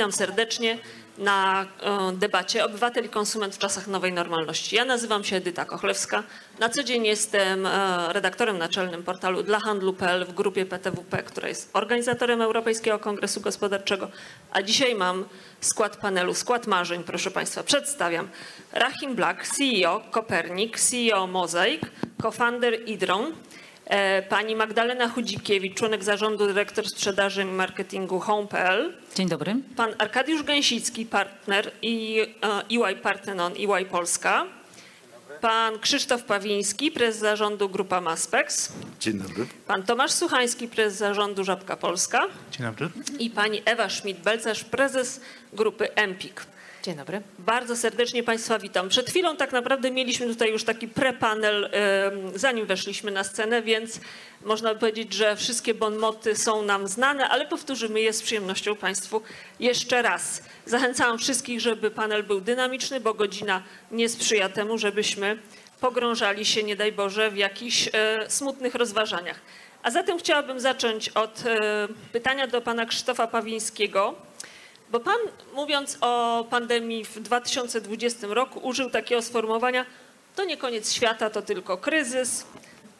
Witam serdecznie na e, debacie Obywatel i konsument w czasach nowej normalności. Ja nazywam się Edyta Kochlewska. Na co dzień jestem e, redaktorem naczelnym portalu dla handlu.pl w grupie PTWP, która jest organizatorem Europejskiego Kongresu Gospodarczego. A dzisiaj mam skład panelu, skład marzeń, proszę Państwa. Przedstawiam Rahim Black, CEO Kopernik, CEO Mozaik, co-founder Idron, pani Magdalena Chudzikiewicz, członek zarządu, dyrektor sprzedaży i marketingu Home.pl, Dzień dobry. Pan Arkadiusz Gęsicki, partner i e, EY Partenon, EY Polska. Pan Krzysztof Pawiński, prezes zarządu Grupa Maspex. Dzień dobry. Pan Tomasz Suchański, prezes zarządu Żabka Polska. Dzień dobry. I pani Ewa Schmidt-Belcarz, prezes grupy Empik. Dzień dobry. Bardzo serdecznie Państwa witam. Przed chwilą tak naprawdę mieliśmy tutaj już taki prepanel, zanim weszliśmy na scenę, więc można powiedzieć, że wszystkie bonmoty są nam znane, ale powtórzymy je z przyjemnością Państwu jeszcze raz. Zachęcałam wszystkich, żeby panel był dynamiczny, bo godzina nie sprzyja temu, żebyśmy pogrążali się, nie daj Boże, w jakichś e, smutnych rozważaniach. A zatem chciałabym zacząć od e, pytania do pana Krzysztofa Pawińskiego. Bo pan, mówiąc o pandemii w 2020 roku, użył takiego sformułowania: to nie koniec świata, to tylko kryzys.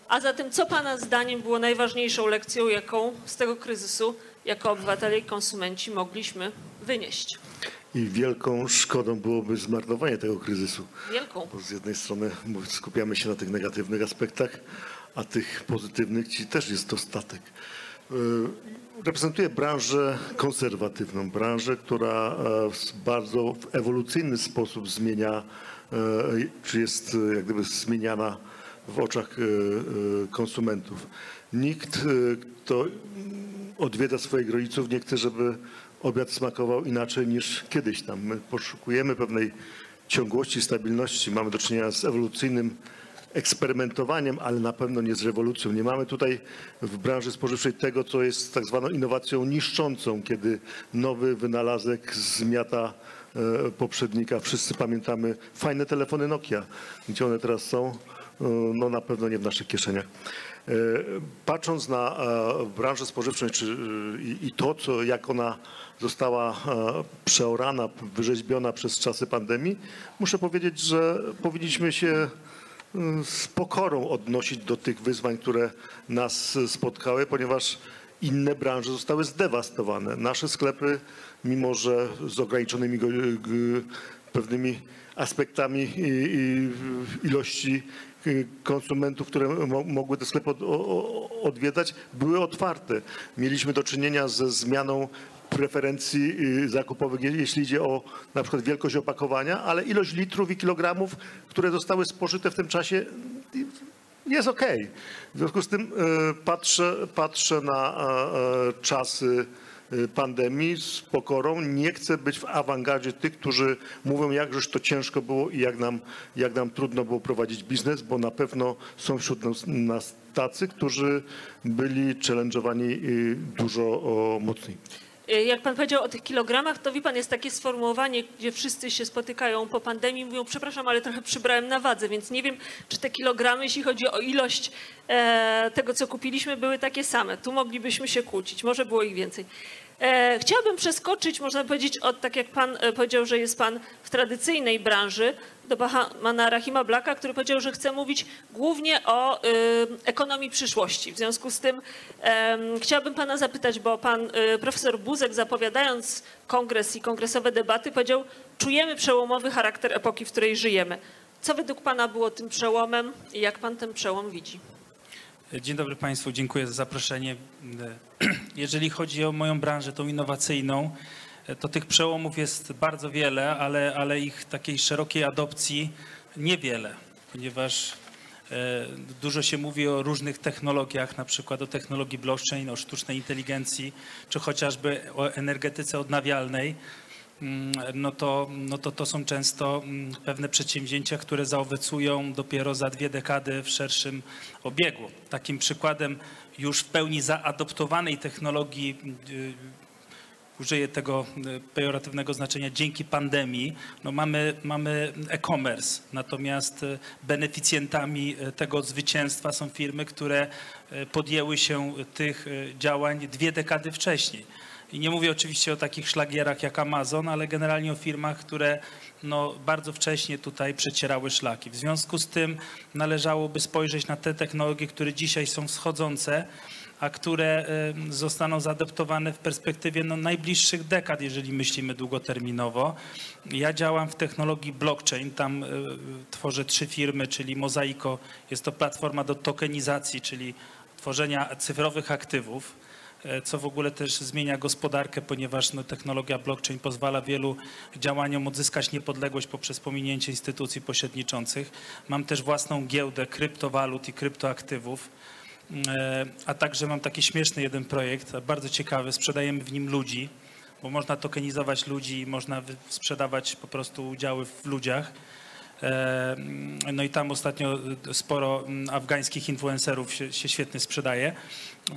A zatem, co pana zdaniem było najważniejszą lekcją, jaką z tego kryzysu jako obywatele i konsumenci mogliśmy wynieść? I wielką szkodą byłoby zmarnowanie tego kryzysu. Wielką. Bo z jednej strony skupiamy się na tych negatywnych aspektach, a tych pozytywnych ci też jest dostatek. Yy, Reprezentuję branżę konserwatywną, branżę, która e, w bardzo ewolucyjny sposób zmienia, e, czy jest e, jak gdyby zmieniana w oczach e, e, konsumentów. Nikt, e, kto odwiedza swoich rodziców, nie chce, żeby obiad smakował inaczej niż kiedyś tam. My poszukujemy pewnej ciągłości, stabilności. Mamy do czynienia z ewolucyjnym eksperymentowaniem, ale na pewno nie z rewolucją. Nie mamy tutaj w branży spożywczej tego, co jest tak zwaną innowacją niszczącą, kiedy nowy wynalazek zmiata e, poprzednika. Wszyscy pamiętamy fajne telefony Nokia. Gdzie one teraz są? E, No na pewno nie w naszych kieszeniach. E, Patrząc na branżę spożywczą czy, i, to, co, jak ona została przeorana, wyrzeźbiona przez czasy pandemii, muszę powiedzieć, że powinniśmy się z pokorą odnosić do tych wyzwań, które nas spotkały, ponieważ inne branże zostały zdewastowane. Nasze sklepy, mimo że z ograniczonymi pewnymi aspektami ilości y, konsumentów, które mo, mogły te sklepy odwiedzać, były otwarte. Mieliśmy do czynienia ze zmianą preferencji y, zakupowych, je- jeśli idzie o na przykład wielkość opakowania, ale ilość litrów i kilogramów, które zostały spożyte w tym czasie jest okej. W związku z tym y, patrzę, patrzę na czasy y, pandemii z pokorą. Nie chcę być w awangardzie tych, którzy mówią, jakżeż to ciężko było i jak nam, jak nam trudno było prowadzić biznes, bo na pewno są wśród nas, nas tacy, którzy byli challenge'owani dużo mocniej. Y, Jak pan powiedział o tych kilogramach, to wie pan, jest takie sformułowanie, gdzie wszyscy się spotykają po pandemii, mówią, przepraszam, ale trochę przybrałem na wadze, więc nie wiem, czy te kilogramy, jeśli chodzi o ilość e, tego, co kupiliśmy, były takie same. Tu moglibyśmy się kłócić, może było ich więcej. E, chciałabym przeskoczyć, można powiedzieć, od, tak jak pan e, powiedział, że jest pan w tradycyjnej branży, do pana Rahima Blaka, który powiedział, że chce mówić głównie o y, ekonomii przyszłości. W związku z tym chciałabym pana zapytać, bo pan profesor Buzek zapowiadając kongres i kongresowe debaty powiedział, czujemy przełomowy charakter epoki, w której żyjemy. Co według pana było tym przełomem i jak pan ten przełom widzi? Dzień dobry Państwu, dziękuję za zaproszenie. Jeżeli chodzi o moją branżę, tą innowacyjną, to tych przełomów jest bardzo wiele, ale, ale ich takiej szerokiej adopcji niewiele, ponieważ e, dużo się mówi o różnych technologiach, na przykład o technologii blockchain, o sztucznej inteligencji, czy chociażby o energetyce odnawialnej no to, no to to są często mm, pewne przedsięwzięcia, które zaowocują dopiero za dwie dekady w szerszym obiegu. Takim przykładem już w pełni zaadoptowanej technologii, y, użyję tego y, pejoratywnego znaczenia, dzięki pandemii, no mamy, mamy e-commerce. Natomiast y, beneficjentami tego zwycięstwa są firmy, które podjęły się tych działań dwie dekady wcześniej. I nie mówię oczywiście o takich szlagierach jak Amazon, ale generalnie o firmach, które no, bardzo wcześnie tutaj przecierały szlaki. W związku z tym należałoby spojrzeć na te technologie, które dzisiaj są wschodzące, a które zostaną zaadoptowane w perspektywie no, najbliższych dekad, jeżeli myślimy długoterminowo. Ja działam w technologii blockchain, tam y, tworzę trzy firmy, czyli Mozaiko, jest to platforma do tokenizacji, czyli tworzenia cyfrowych aktywów, e, co w ogóle też zmienia gospodarkę, ponieważ no, technologia blockchain pozwala wielu działaniom odzyskać niepodległość poprzez pominięcie instytucji pośredniczących. Mam też własną giełdę kryptowalut i kryptoaktywów. E, A także mam taki śmieszny jeden projekt, bardzo ciekawy. Sprzedajemy w nim ludzi, bo można tokenizować ludzi można sprzedawać po prostu udziały w ludziach. E, No i tam ostatnio sporo mm, afgańskich influencerów się, się świetnie sprzedaje.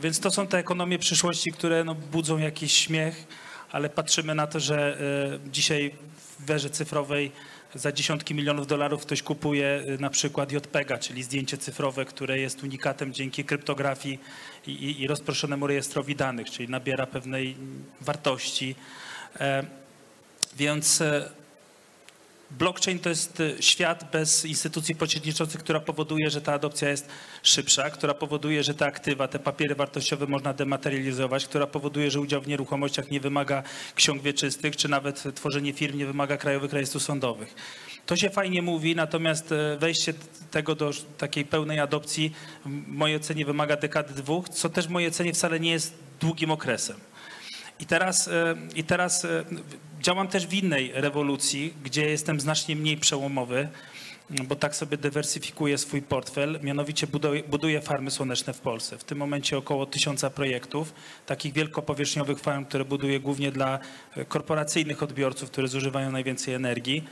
Więc to są te ekonomie przyszłości, które no, budzą jakiś śmiech, ale patrzymy na to, że e, dzisiaj w werze cyfrowej za dziesiątki milionów dolarów ktoś kupuje e, na przykład JPEGA, czyli zdjęcie cyfrowe, które jest unikatem dzięki kryptografii i, i, i rozproszonemu rejestrowi danych, czyli nabiera pewnej wartości. Więc Blockchain to jest y, świat bez instytucji pośredniczących, która powoduje, że ta adopcja jest szybsza, która powoduje, że te aktywa, te papiery wartościowe można dematerializować, która powoduje, że udział w nieruchomościach nie wymaga ksiąg wieczystych, czy nawet tworzenie firm nie wymaga krajowych rejestrów sądowych. To się fajnie mówi, natomiast e, wejście tego do takiej pełnej adopcji w mojej ocenie wymaga dekady dwóch, co też w mojej ocenie wcale nie jest długim okresem. I teraz, e, I teraz działam też w innej rewolucji, gdzie jestem znacznie mniej przełomowy, bo tak sobie dywersyfikuję swój portfel. Mianowicie buduję, buduję farmy słoneczne w Polsce. W tym momencie około tysiąca projektów, takich wielkopowierzchniowych farm, które buduję głównie dla korporacyjnych odbiorców, które zużywają najwięcej energii.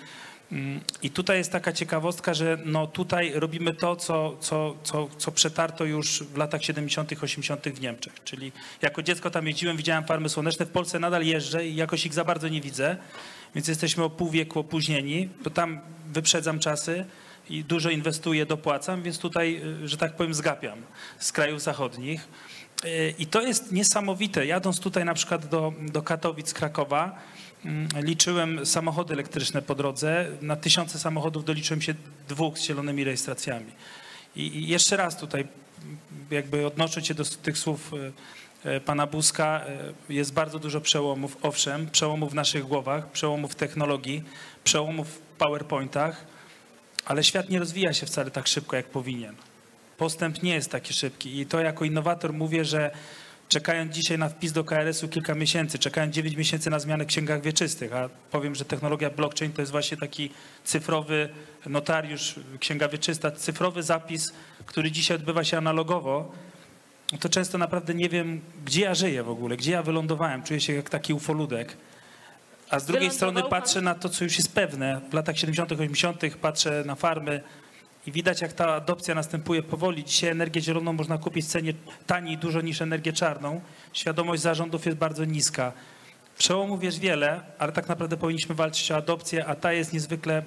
I tutaj jest taka ciekawostka, że no tutaj robimy to, co, co, co, co przetarto już w latach 70., 80. w Niemczech. Czyli jako dziecko tam jeździłem, widziałem farmy słoneczne. W Polsce nadal jeżdżę i jakoś ich za bardzo nie widzę, więc jesteśmy o pół wieku opóźnieni, bo tam wyprzedzam czasy i dużo inwestuję, dopłacam, więc tutaj, y, że tak powiem, zgapiam z krajów zachodnich. Y, I to jest niesamowite. Jadąc tutaj na przykład do, do Katowic, Krakowa, liczyłem samochody elektryczne po drodze. Na tysiące samochodów doliczyłem się dwóch z zielonymi rejestracjami. I, jeszcze raz tutaj mm, jakby odnosząc się do tych słów y, y, pana Buzka, y, jest bardzo dużo przełomów, owszem, przełomów w naszych głowach, przełomów technologii, przełomów w PowerPointach, ale świat nie rozwija się wcale tak szybko, jak powinien postęp nie jest taki szybki. I to jako innowator mówię, że czekając dzisiaj na wpis do KRS-u kilka miesięcy, czekając 9 miesięcy na zmianę w księgach wieczystych, a powiem, że technologia blockchain to jest właśnie taki cyfrowy notariusz, księga wieczysta, cyfrowy zapis, który dzisiaj odbywa się analogowo, to często naprawdę nie wiem, gdzie ja żyję w ogóle, gdzie ja wylądowałem. Czuję się jak taki ufoludek. A z drugiej strony patrzę na to, co już jest pewne. W latach 70., 80., patrzę na farmy i widać, jak ta adopcja następuje powoli. Dzisiaj energię zieloną można kupić w cenie taniej dużo niż energię czarną. Świadomość zarządów jest bardzo niska. Przełomów jest wiele, ale tak naprawdę powinniśmy walczyć o adopcję, a ta jest niezwykle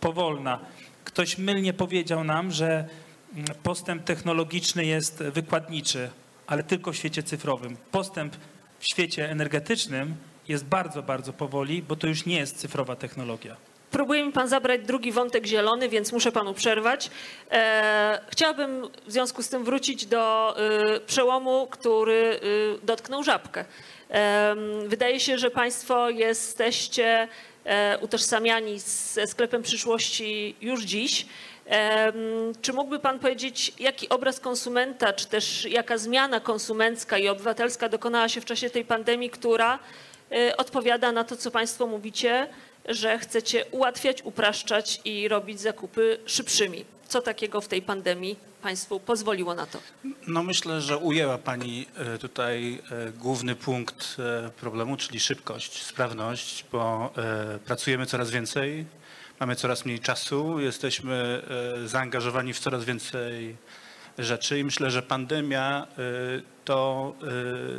powolna. Ktoś mylnie powiedział nam, że mm, postęp technologiczny jest wykładniczy, ale tylko w świecie cyfrowym. Postęp w świecie energetycznym jest bardzo, bardzo powoli, bo to już nie jest cyfrowa technologia. Próbuje mi pan zabrać drugi wątek zielony, więc muszę panu przerwać. E, chciałabym w związku z tym wrócić do y, przełomu, który y, dotknął żabkę. Em, wydaje się, że państwo jesteście e, utożsamiani ze sklepem przyszłości już dziś. Em, Czy mógłby Pan powiedzieć, jaki obraz konsumenta, czy też jaka zmiana konsumencka i obywatelska dokonała się w czasie tej pandemii, która y, odpowiada na to, co Państwo mówicie, że chcecie ułatwiać, upraszczać i robić zakupy szybszymi? Co takiego w tej pandemii Państwu pozwoliło na to? No myślę, że ujęła Pani e, tutaj e, główny punkt e, problemu, czyli szybkość, sprawność, bo pracujemy coraz więcej, mamy coraz mniej czasu, jesteśmy zaangażowani w coraz więcej rzeczy i myślę, że pandemia to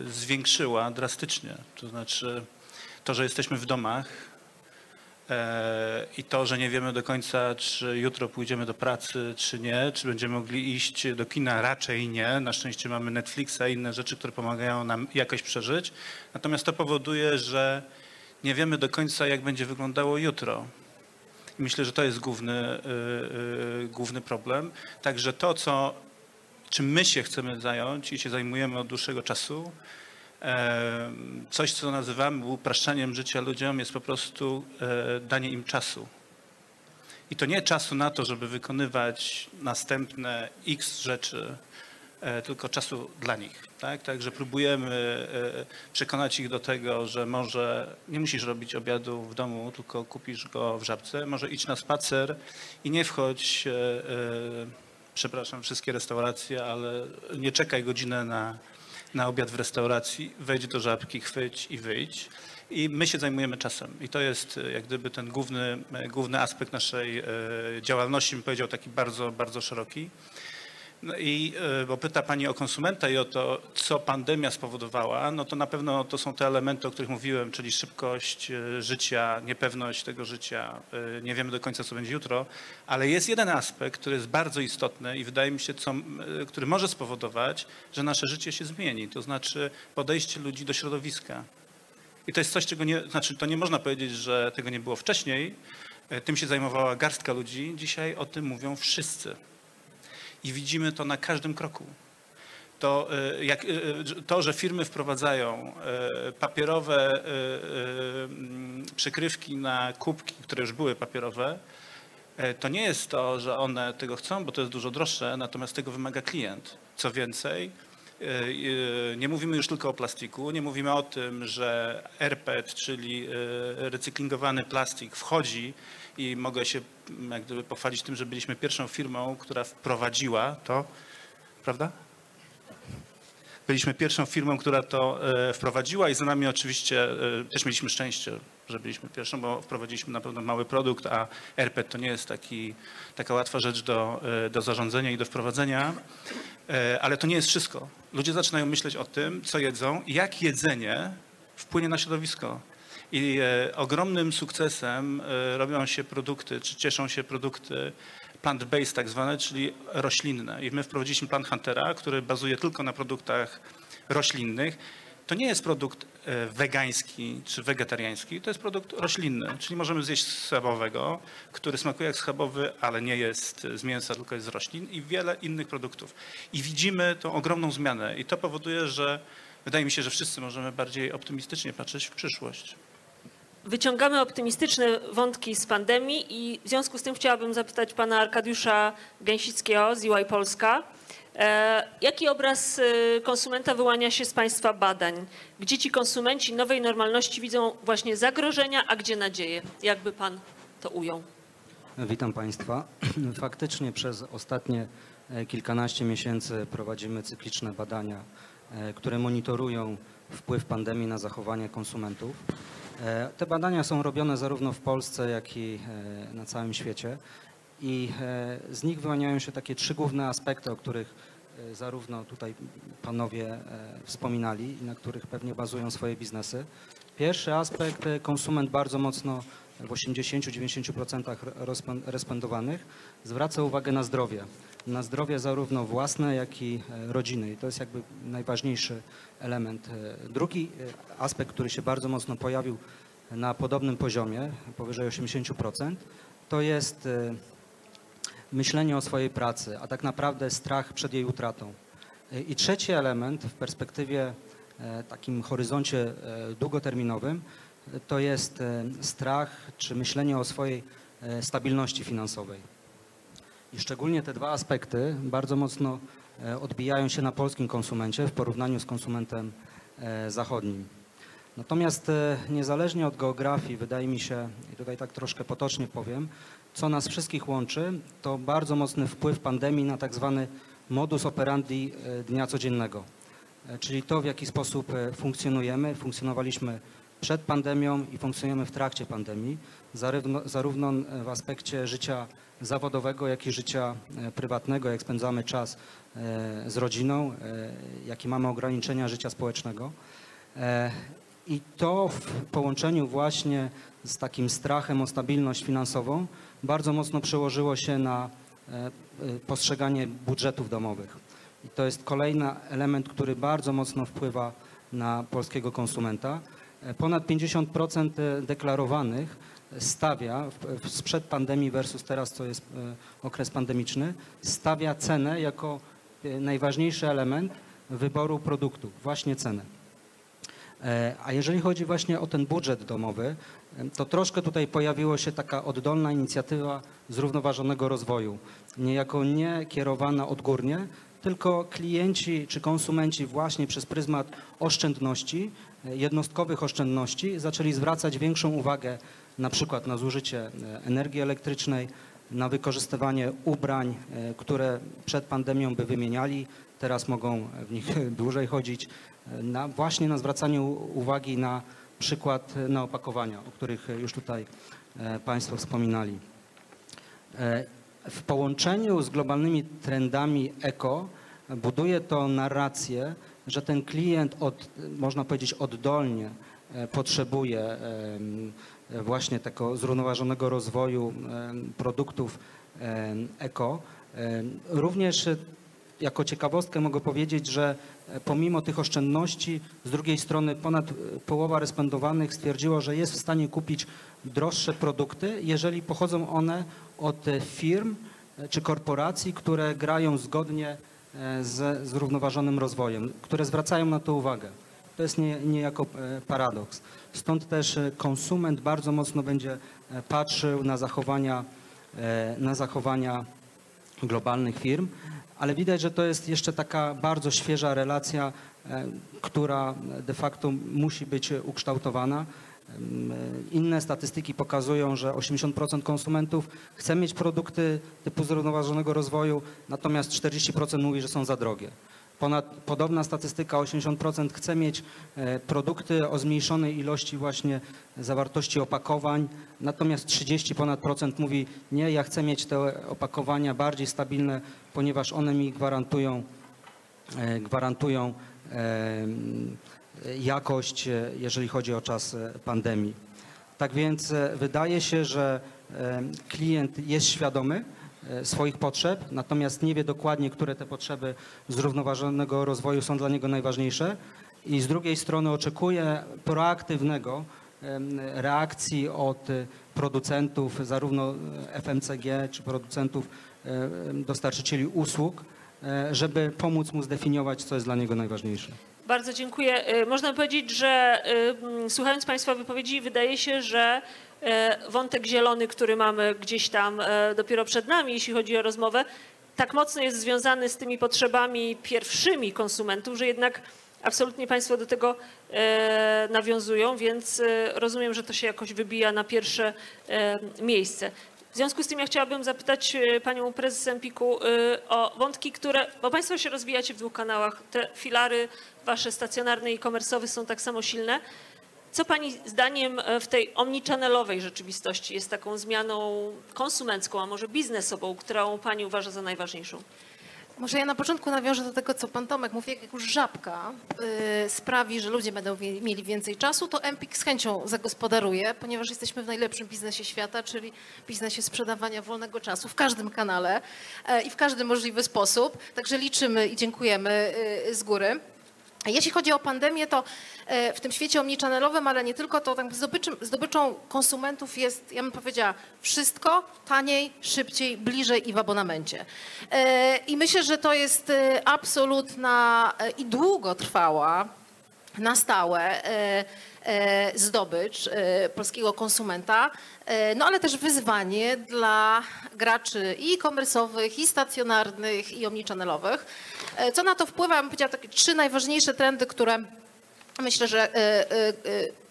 zwiększyła drastycznie. To znaczy to, że jesteśmy w domach, I to, że nie wiemy do końca, czy jutro pójdziemy do pracy, czy nie, czy będziemy mogli iść do kina, raczej nie. Na szczęście mamy Netflixa i inne rzeczy, które pomagają nam jakoś przeżyć. Natomiast to powoduje, że nie wiemy do końca, jak będzie wyglądało jutro. I myślę, że to jest główny, y, y, główny problem. Także to, co, czym my się chcemy zająć i się zajmujemy od dłuższego czasu, e, coś, co nazywamy upraszczaniem życia ludziom, jest po prostu e, danie im czasu. I to nie czasu na to, żeby wykonywać następne x rzeczy, e, tylko czasu dla nich. Tak? Także próbujemy e, przekonać ich do tego, że może nie musisz robić obiadu w domu, tylko kupisz go w żabce, może idź na spacer i nie wchodź, przepraszam, wszystkie restauracje, ale nie czekaj godzinę na, na obiad w restauracji, wejdź do żabki, chwyć i wyjdź. I my się zajmujemy czasem. I to jest e, jak gdyby ten główny, e, główny aspekt naszej e, działalności, bym powiedział taki bardzo, bardzo szeroki. No i e, bo pyta Pani o konsumenta i o to, co pandemia spowodowała, no to na pewno to są te elementy, o których mówiłem, czyli szybkość e, życia, niepewność tego życia, e, nie wiemy do końca, co będzie jutro, ale jest jeden aspekt, który jest bardzo istotny i wydaje mi się, co, który może spowodować, że nasze życie się zmieni, to znaczy podejście ludzi do środowiska. I to jest coś, czego nie, znaczy to nie można powiedzieć, że tego nie było wcześniej. Tym się zajmowała garstka ludzi, dzisiaj o tym mówią wszyscy i widzimy to na każdym kroku. To, e, jak, e, to, że firmy wprowadzają papierowe mm, przykrywki na kubki, które już były papierowe, to nie jest to, że one tego chcą, bo to jest dużo droższe, natomiast tego wymaga klient. Co więcej, nie mówimy już tylko o plastiku, nie mówimy o tym, że RPET, czyli e, recyklingowany plastik wchodzi i mogę się jak gdyby pochwalić tym, że byliśmy pierwszą firmą, która wprowadziła to, prawda? Byliśmy pierwszą firmą, która to e, wprowadziła i za nami oczywiście e, też mieliśmy szczęście, że byliśmy pierwszą, bo wprowadziliśmy na pewno mały produkt, a RPET to nie jest taki, taka łatwa rzecz do, e, do zarządzania i do wprowadzenia. E, Ale to nie jest wszystko. Ludzie zaczynają myśleć o tym, co jedzą jak jedzenie wpłynie na środowisko. I e, ogromnym sukcesem e, robią się produkty, czy cieszą się produkty plant-based tak zwane, czyli roślinne. I my wprowadziliśmy Plant Huntera, który bazuje tylko na produktach roślinnych. To nie jest produkt e, wegański czy wegetariański, to jest produkt roślinny, czyli możemy zjeść schabowego, który smakuje jak schabowy, ale nie jest z mięsa, tylko jest z roślin i wiele innych produktów. I widzimy tą ogromną zmianę i to powoduje, że wydaje mi się, że wszyscy możemy bardziej optymistycznie patrzeć w przyszłość. Wyciągamy optymistyczne wątki z pandemii i w związku z tym chciałabym zapytać pana Arkadiusza Gęsickiego z UI Polska. E, jaki obraz e, konsumenta wyłania się z państwa badań? Gdzie ci konsumenci nowej normalności widzą właśnie zagrożenia, a gdzie nadzieje? Jakby pan to ujął? Witam Państwa. Faktycznie przez ostatnie e, kilkanaście miesięcy prowadzimy cykliczne badania, które monitorują wpływ pandemii na zachowanie konsumentów. E, Te badania są robione zarówno w Polsce, jak i e, na całym świecie i e, z nich wyłaniają się takie trzy główne aspekty, o których zarówno tutaj panowie wspominali i na których pewnie bazują swoje biznesy. Pierwszy aspekt, konsument bardzo mocno w 80-90% rozpon- respondowanych zwraca uwagę na zdrowie. Na zdrowie zarówno własne, jak i rodziny. I to jest jakby najważniejszy element. E, Drugi e, aspekt, który się bardzo mocno pojawił na podobnym poziomie, powyżej 80%, to jest e, myślenie o swojej pracy, a tak naprawdę strach przed jej utratą. I trzeci element w perspektywie takim horyzoncie długoterminowym to jest strach czy myślenie o swojej stabilności finansowej. I szczególnie te dwa aspekty bardzo mocno odbijają się na polskim konsumencie w porównaniu z konsumentem e, zachodnim. Natomiast e, niezależnie od geografii, wydaje mi się, i tutaj tak troszkę potocznie powiem, co nas wszystkich łączy, to bardzo mocny wpływ pandemii na tak zwany modus operandi e, dnia codziennego. E, Czyli to, w jaki sposób e, funkcjonujemy. Funkcjonowaliśmy przed pandemią i funkcjonujemy w trakcie pandemii, zarówno, zarówno e, w aspekcie życia zawodowego, jak i życia e, prywatnego, jak spędzamy czas e, z rodziną, e, jakie mamy ograniczenia życia społecznego. E, I to w połączeniu właśnie z takim strachem o stabilność finansową bardzo mocno przełożyło się na e, e, postrzeganie budżetów domowych. I to jest kolejny element, który bardzo mocno wpływa na polskiego konsumenta. E, Ponad 50% deklarowanych stawia sprzed pandemii versus teraz, co jest e, okres pandemiczny, stawia cenę jako e, najważniejszy element wyboru produktu, właśnie cenę. E, A jeżeli chodzi właśnie o ten budżet domowy, e, to troszkę tutaj pojawiła się taka oddolna inicjatywa zrównoważonego rozwoju, niejako nie kierowana odgórnie, tylko klienci czy konsumenci właśnie przez pryzmat oszczędności, e, jednostkowych oszczędności zaczęli zwracać większą uwagę na przykład na zużycie energii elektrycznej, na wykorzystywanie ubrań, e, które przed pandemią by wymieniali, teraz mogą w nich dłużej chodzić, e, na, właśnie na zwracanie u- uwagi na przykład e, na opakowania, o których już tutaj Państwo wspominali. W połączeniu z globalnymi trendami eko buduje to narrację, że ten klient od, można powiedzieć oddolnie potrzebuje właśnie tego zrównoważonego rozwoju em, produktów em, eko. Również e, jako ciekawostkę mogę powiedzieć, że e, pomimo tych oszczędności, z drugiej strony ponad e, połowa respondowanych stwierdziło, że jest w stanie kupić droższe produkty, jeżeli pochodzą one od e, firm e, czy korporacji, które grają zgodnie e, ze zrównoważonym rozwojem, które zwracają na to uwagę. To jest nie, niejako e, paradoks. Stąd też e, konsument bardzo mocno będzie e, patrzył na zachowania, e, na zachowania globalnych firm, ale widać, że to jest jeszcze taka bardzo świeża relacja, która de facto musi być ukształtowana. Inne statystyki pokazują, że 80% konsumentów chce mieć produkty typu zrównoważonego rozwoju, natomiast 40% mówi, że są za drogie. Ponad, podobna statystyka, 80% chce mieć e, produkty o zmniejszonej ilości właśnie zawartości opakowań, natomiast 30 ponad procent mówi nie, ja chcę mieć te opakowania bardziej stabilne, ponieważ one mi gwarantują, e, gwarantują jakość, e, jeżeli chodzi o czas pandemii. Tak więc wydaje się, że klient jest świadomy swoich potrzeb, natomiast nie wie dokładnie, które te potrzeby zrównoważonego rozwoju są dla niego najważniejsze i z drugiej strony oczekuje proaktywnego reakcji od e, producentów, zarówno e, FMCG czy producentów e, dostarczycieli usług, e, żeby pomóc mu zdefiniować, co jest dla niego najważniejsze. Bardzo dziękuję. Y, Można powiedzieć, że y, słuchając Państwa wypowiedzi, wydaje się, że y, wątek zielony, który mamy gdzieś tam dopiero przed nami, jeśli chodzi o rozmowę, tak mocno jest związany z tymi potrzebami pierwszymi konsumentów, że jednak absolutnie Państwo do tego nawiązują, więc rozumiem, że to się jakoś wybija na pierwsze miejsce. W związku z tym ja chciałabym zapytać e, panią prezes Empiku e, o wątki, które, bo państwo się rozwijacie w dwóch kanałach, te filary wasze stacjonarne i komersowe są tak samo silne. Co pani zdaniem e, w tej omnichannelowej rzeczywistości jest taką zmianą konsumencką, a może biznesową, którą pani uważa za najważniejszą? Może ja na początku nawiążę do tego, co pan Tomek mówi, jak już żabka y, sprawi, że ludzie będą mieli więcej czasu, to Empik z chęcią zagospodaruje, ponieważ jesteśmy w najlepszym biznesie świata, czyli biznesie sprzedawania wolnego czasu w każdym kanale e, i w każdy możliwy sposób. Także liczymy i dziękujemy y, z góry. Jeśli chodzi o pandemię, to e, w tym świecie omnichannelowym, ale nie tylko, to tak zdobyczą, zdobyczą konsumentów jest, ja bym powiedziała, wszystko taniej, szybciej, bliżej i w abonamencie. E, I myślę, że to jest e, absolutna i długotrwała na stałe zdobycz e, polskiego konsumenta, e, no ale też wyzwanie dla graczy i e-commerce'owych, i stacjonarnych, i omnichannelowych. E, Co na to wpływa? Ja bym powiedziała takie trzy najważniejsze trendy, które myślę, że e, e, e,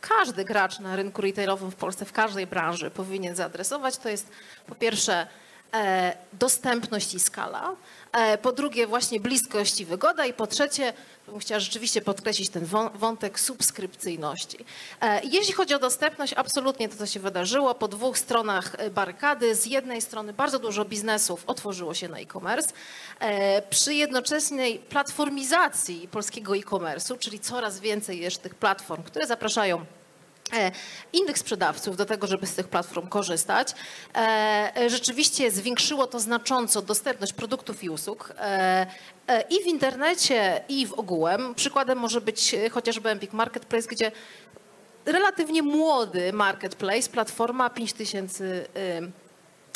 każdy gracz na rynku retailowym w Polsce, w każdej branży powinien zaadresować. To jest po pierwsze e, dostępność i skala. E, Po drugie właśnie bliskość i wygoda. I po trzecie bym chciała rzeczywiście podkreślić ten wą- wątek subskrypcyjności. E, Jeśli chodzi o dostępność, absolutnie to, co się wydarzyło, po dwóch stronach e, barykady, z jednej strony bardzo dużo biznesów otworzyło się na e-commerce, przy jednoczesnej platformizacji polskiego e-commerce'u, czyli coraz więcej jest tych platform, które zapraszają innych sprzedawców do tego, żeby z tych platform korzystać. E, e, Rzeczywiście zwiększyło to znacząco dostępność produktów i usług e, e, i w internecie, i w ogółem. Przykładem może być e, chociażby Empik Marketplace, gdzie relatywnie młody marketplace, platforma 5000 ym,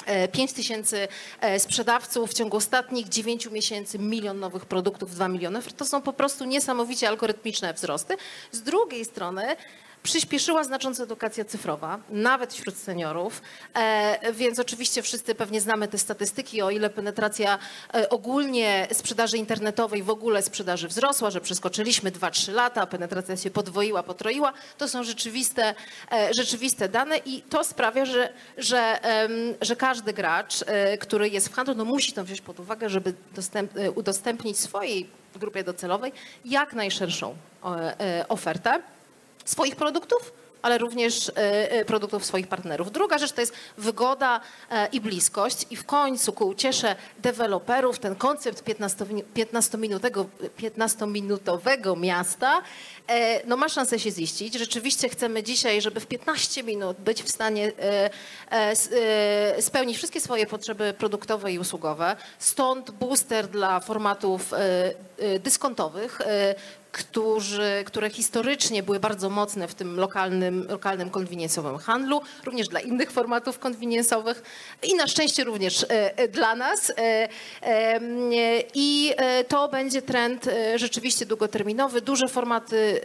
e, 5 tysięcy e, sprzedawców w ciągu ostatnich 9 miesięcy, milion nowych produktów, 2 miliony. To są po prostu niesamowicie algorytmiczne wzrosty. Z drugiej strony przyspieszyła znacząco edukacja cyfrowa, nawet wśród seniorów, e, więc oczywiście wszyscy pewnie znamy te statystyki, o ile penetracja e, ogólnie sprzedaży internetowej, w ogóle sprzedaży wzrosła, że przeskoczyliśmy 2-3 lata, penetracja się podwoiła, potroiła. To są rzeczywiste, e, rzeczywiste dane i to sprawia, że, że, że każdy gracz, który jest w handlu, no musi to wziąć pod uwagę, żeby dostęp, udostępnić swojej grupie docelowej jak najszerszą ofertę swoich produktów, ale również e, e, produktów swoich partnerów. Druga rzecz to jest wygoda e, i bliskość i w końcu ku uciesze deweloperów ten koncept 15-minu- 15-minutowego 15-minutowego miasta e, no ma szansę się ziścić. Rzeczywiście chcemy dzisiaj, żeby w 15 minut być w stanie e, spełnić wszystkie swoje potrzeby produktowe i usługowe. Stąd booster dla formatów dyskontowych, którzy, które historycznie były bardzo mocne w tym lokalnym, lokalnym konwiniensowym handlu, również dla innych formatów konwiniensowych i na szczęście również e, e, dla nas. E, I to będzie trend rzeczywiście długoterminowy. Duże formaty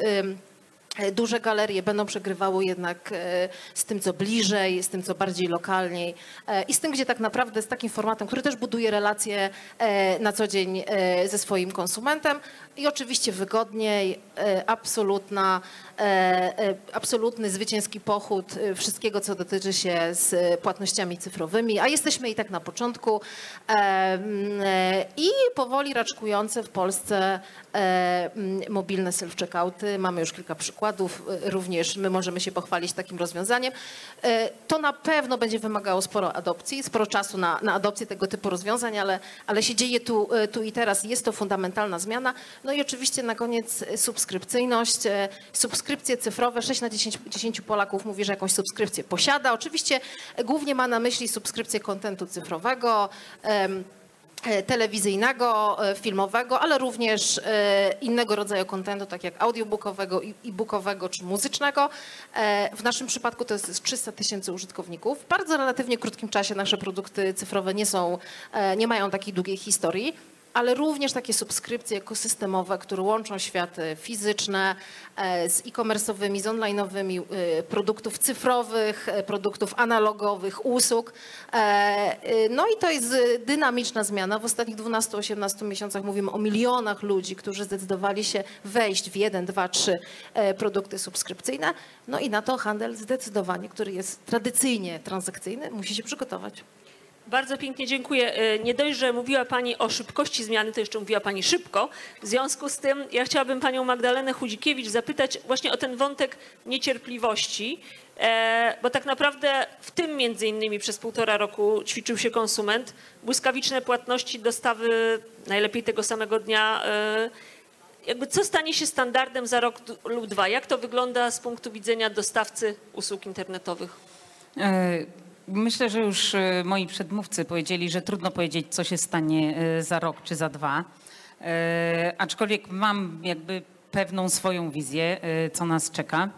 duże galerie będą przegrywały jednak z tym, co bliżej, z tym, co bardziej lokalniej i z tym, gdzie tak naprawdę z takim formatem, który też buduje relacje na co dzień ze swoim konsumentem i oczywiście wygodniej, e, absolutna, e, e, absolutny zwycięski pochód wszystkiego, co dotyczy się z płatnościami cyfrowymi, a jesteśmy i tak na początku m, e, i powoli raczkujące w Polsce e, m, mobilne self-checkouty. Mamy już kilka przykładów, również my możemy się pochwalić takim rozwiązaniem. To na pewno będzie wymagało sporo adopcji, sporo czasu na, na adopcję tego typu rozwiązań, ale, ale się dzieje tu, tu i teraz. Jest to fundamentalna zmiana. No i oczywiście na koniec e, subskrypcyjność. E, Subskrypcje cyfrowe. 6 na 10, 10 Polaków mówi, że jakąś subskrypcję posiada. Oczywiście e, głównie ma na myśli subskrypcję kontentu cyfrowego. telewizyjnego, filmowego, ale również innego rodzaju kontentu, tak jak audiobookowego, e-bookowego czy muzycznego. E, W naszym przypadku to jest 300 tysięcy użytkowników. W bardzo relatywnie krótkim czasie nasze produkty cyfrowe nie są, e, nie mają takiej długiej historii ale również takie subskrypcje ekosystemowe, które łączą światy fizyczne e, z e-commerce'owymi, z online'owymi, e, produktów cyfrowych, e, produktów analogowych, usług. No i to jest dynamiczna zmiana. W ostatnich 12-18 miesiącach mówimy o milionach ludzi, którzy zdecydowali się wejść w jeden, dwa, trzy produkty subskrypcyjne. No i na to handel zdecydowanie, który jest tradycyjnie transakcyjny, musi się przygotować. Bardzo pięknie dziękuję. E, Nie dość, że mówiła Pani o szybkości zmiany, to jeszcze mówiła Pani szybko. W związku z tym ja chciałabym Panią Magdalenę Chudzikiewicz zapytać właśnie o ten wątek niecierpliwości, e, bo tak naprawdę w tym między innymi przez półtora roku ćwiczył się konsument. Błyskawiczne płatności, dostawy najlepiej tego samego dnia. e, Jakby co stanie się standardem za rok lub dwa? Jak to wygląda z punktu widzenia dostawcy usług internetowych? E, Myślę, że już e, moi przedmówcy powiedzieli, że trudno powiedzieć, co się stanie e, za rok czy za dwa. E, Aczkolwiek mam jakby pewną swoją wizję, co nas czeka.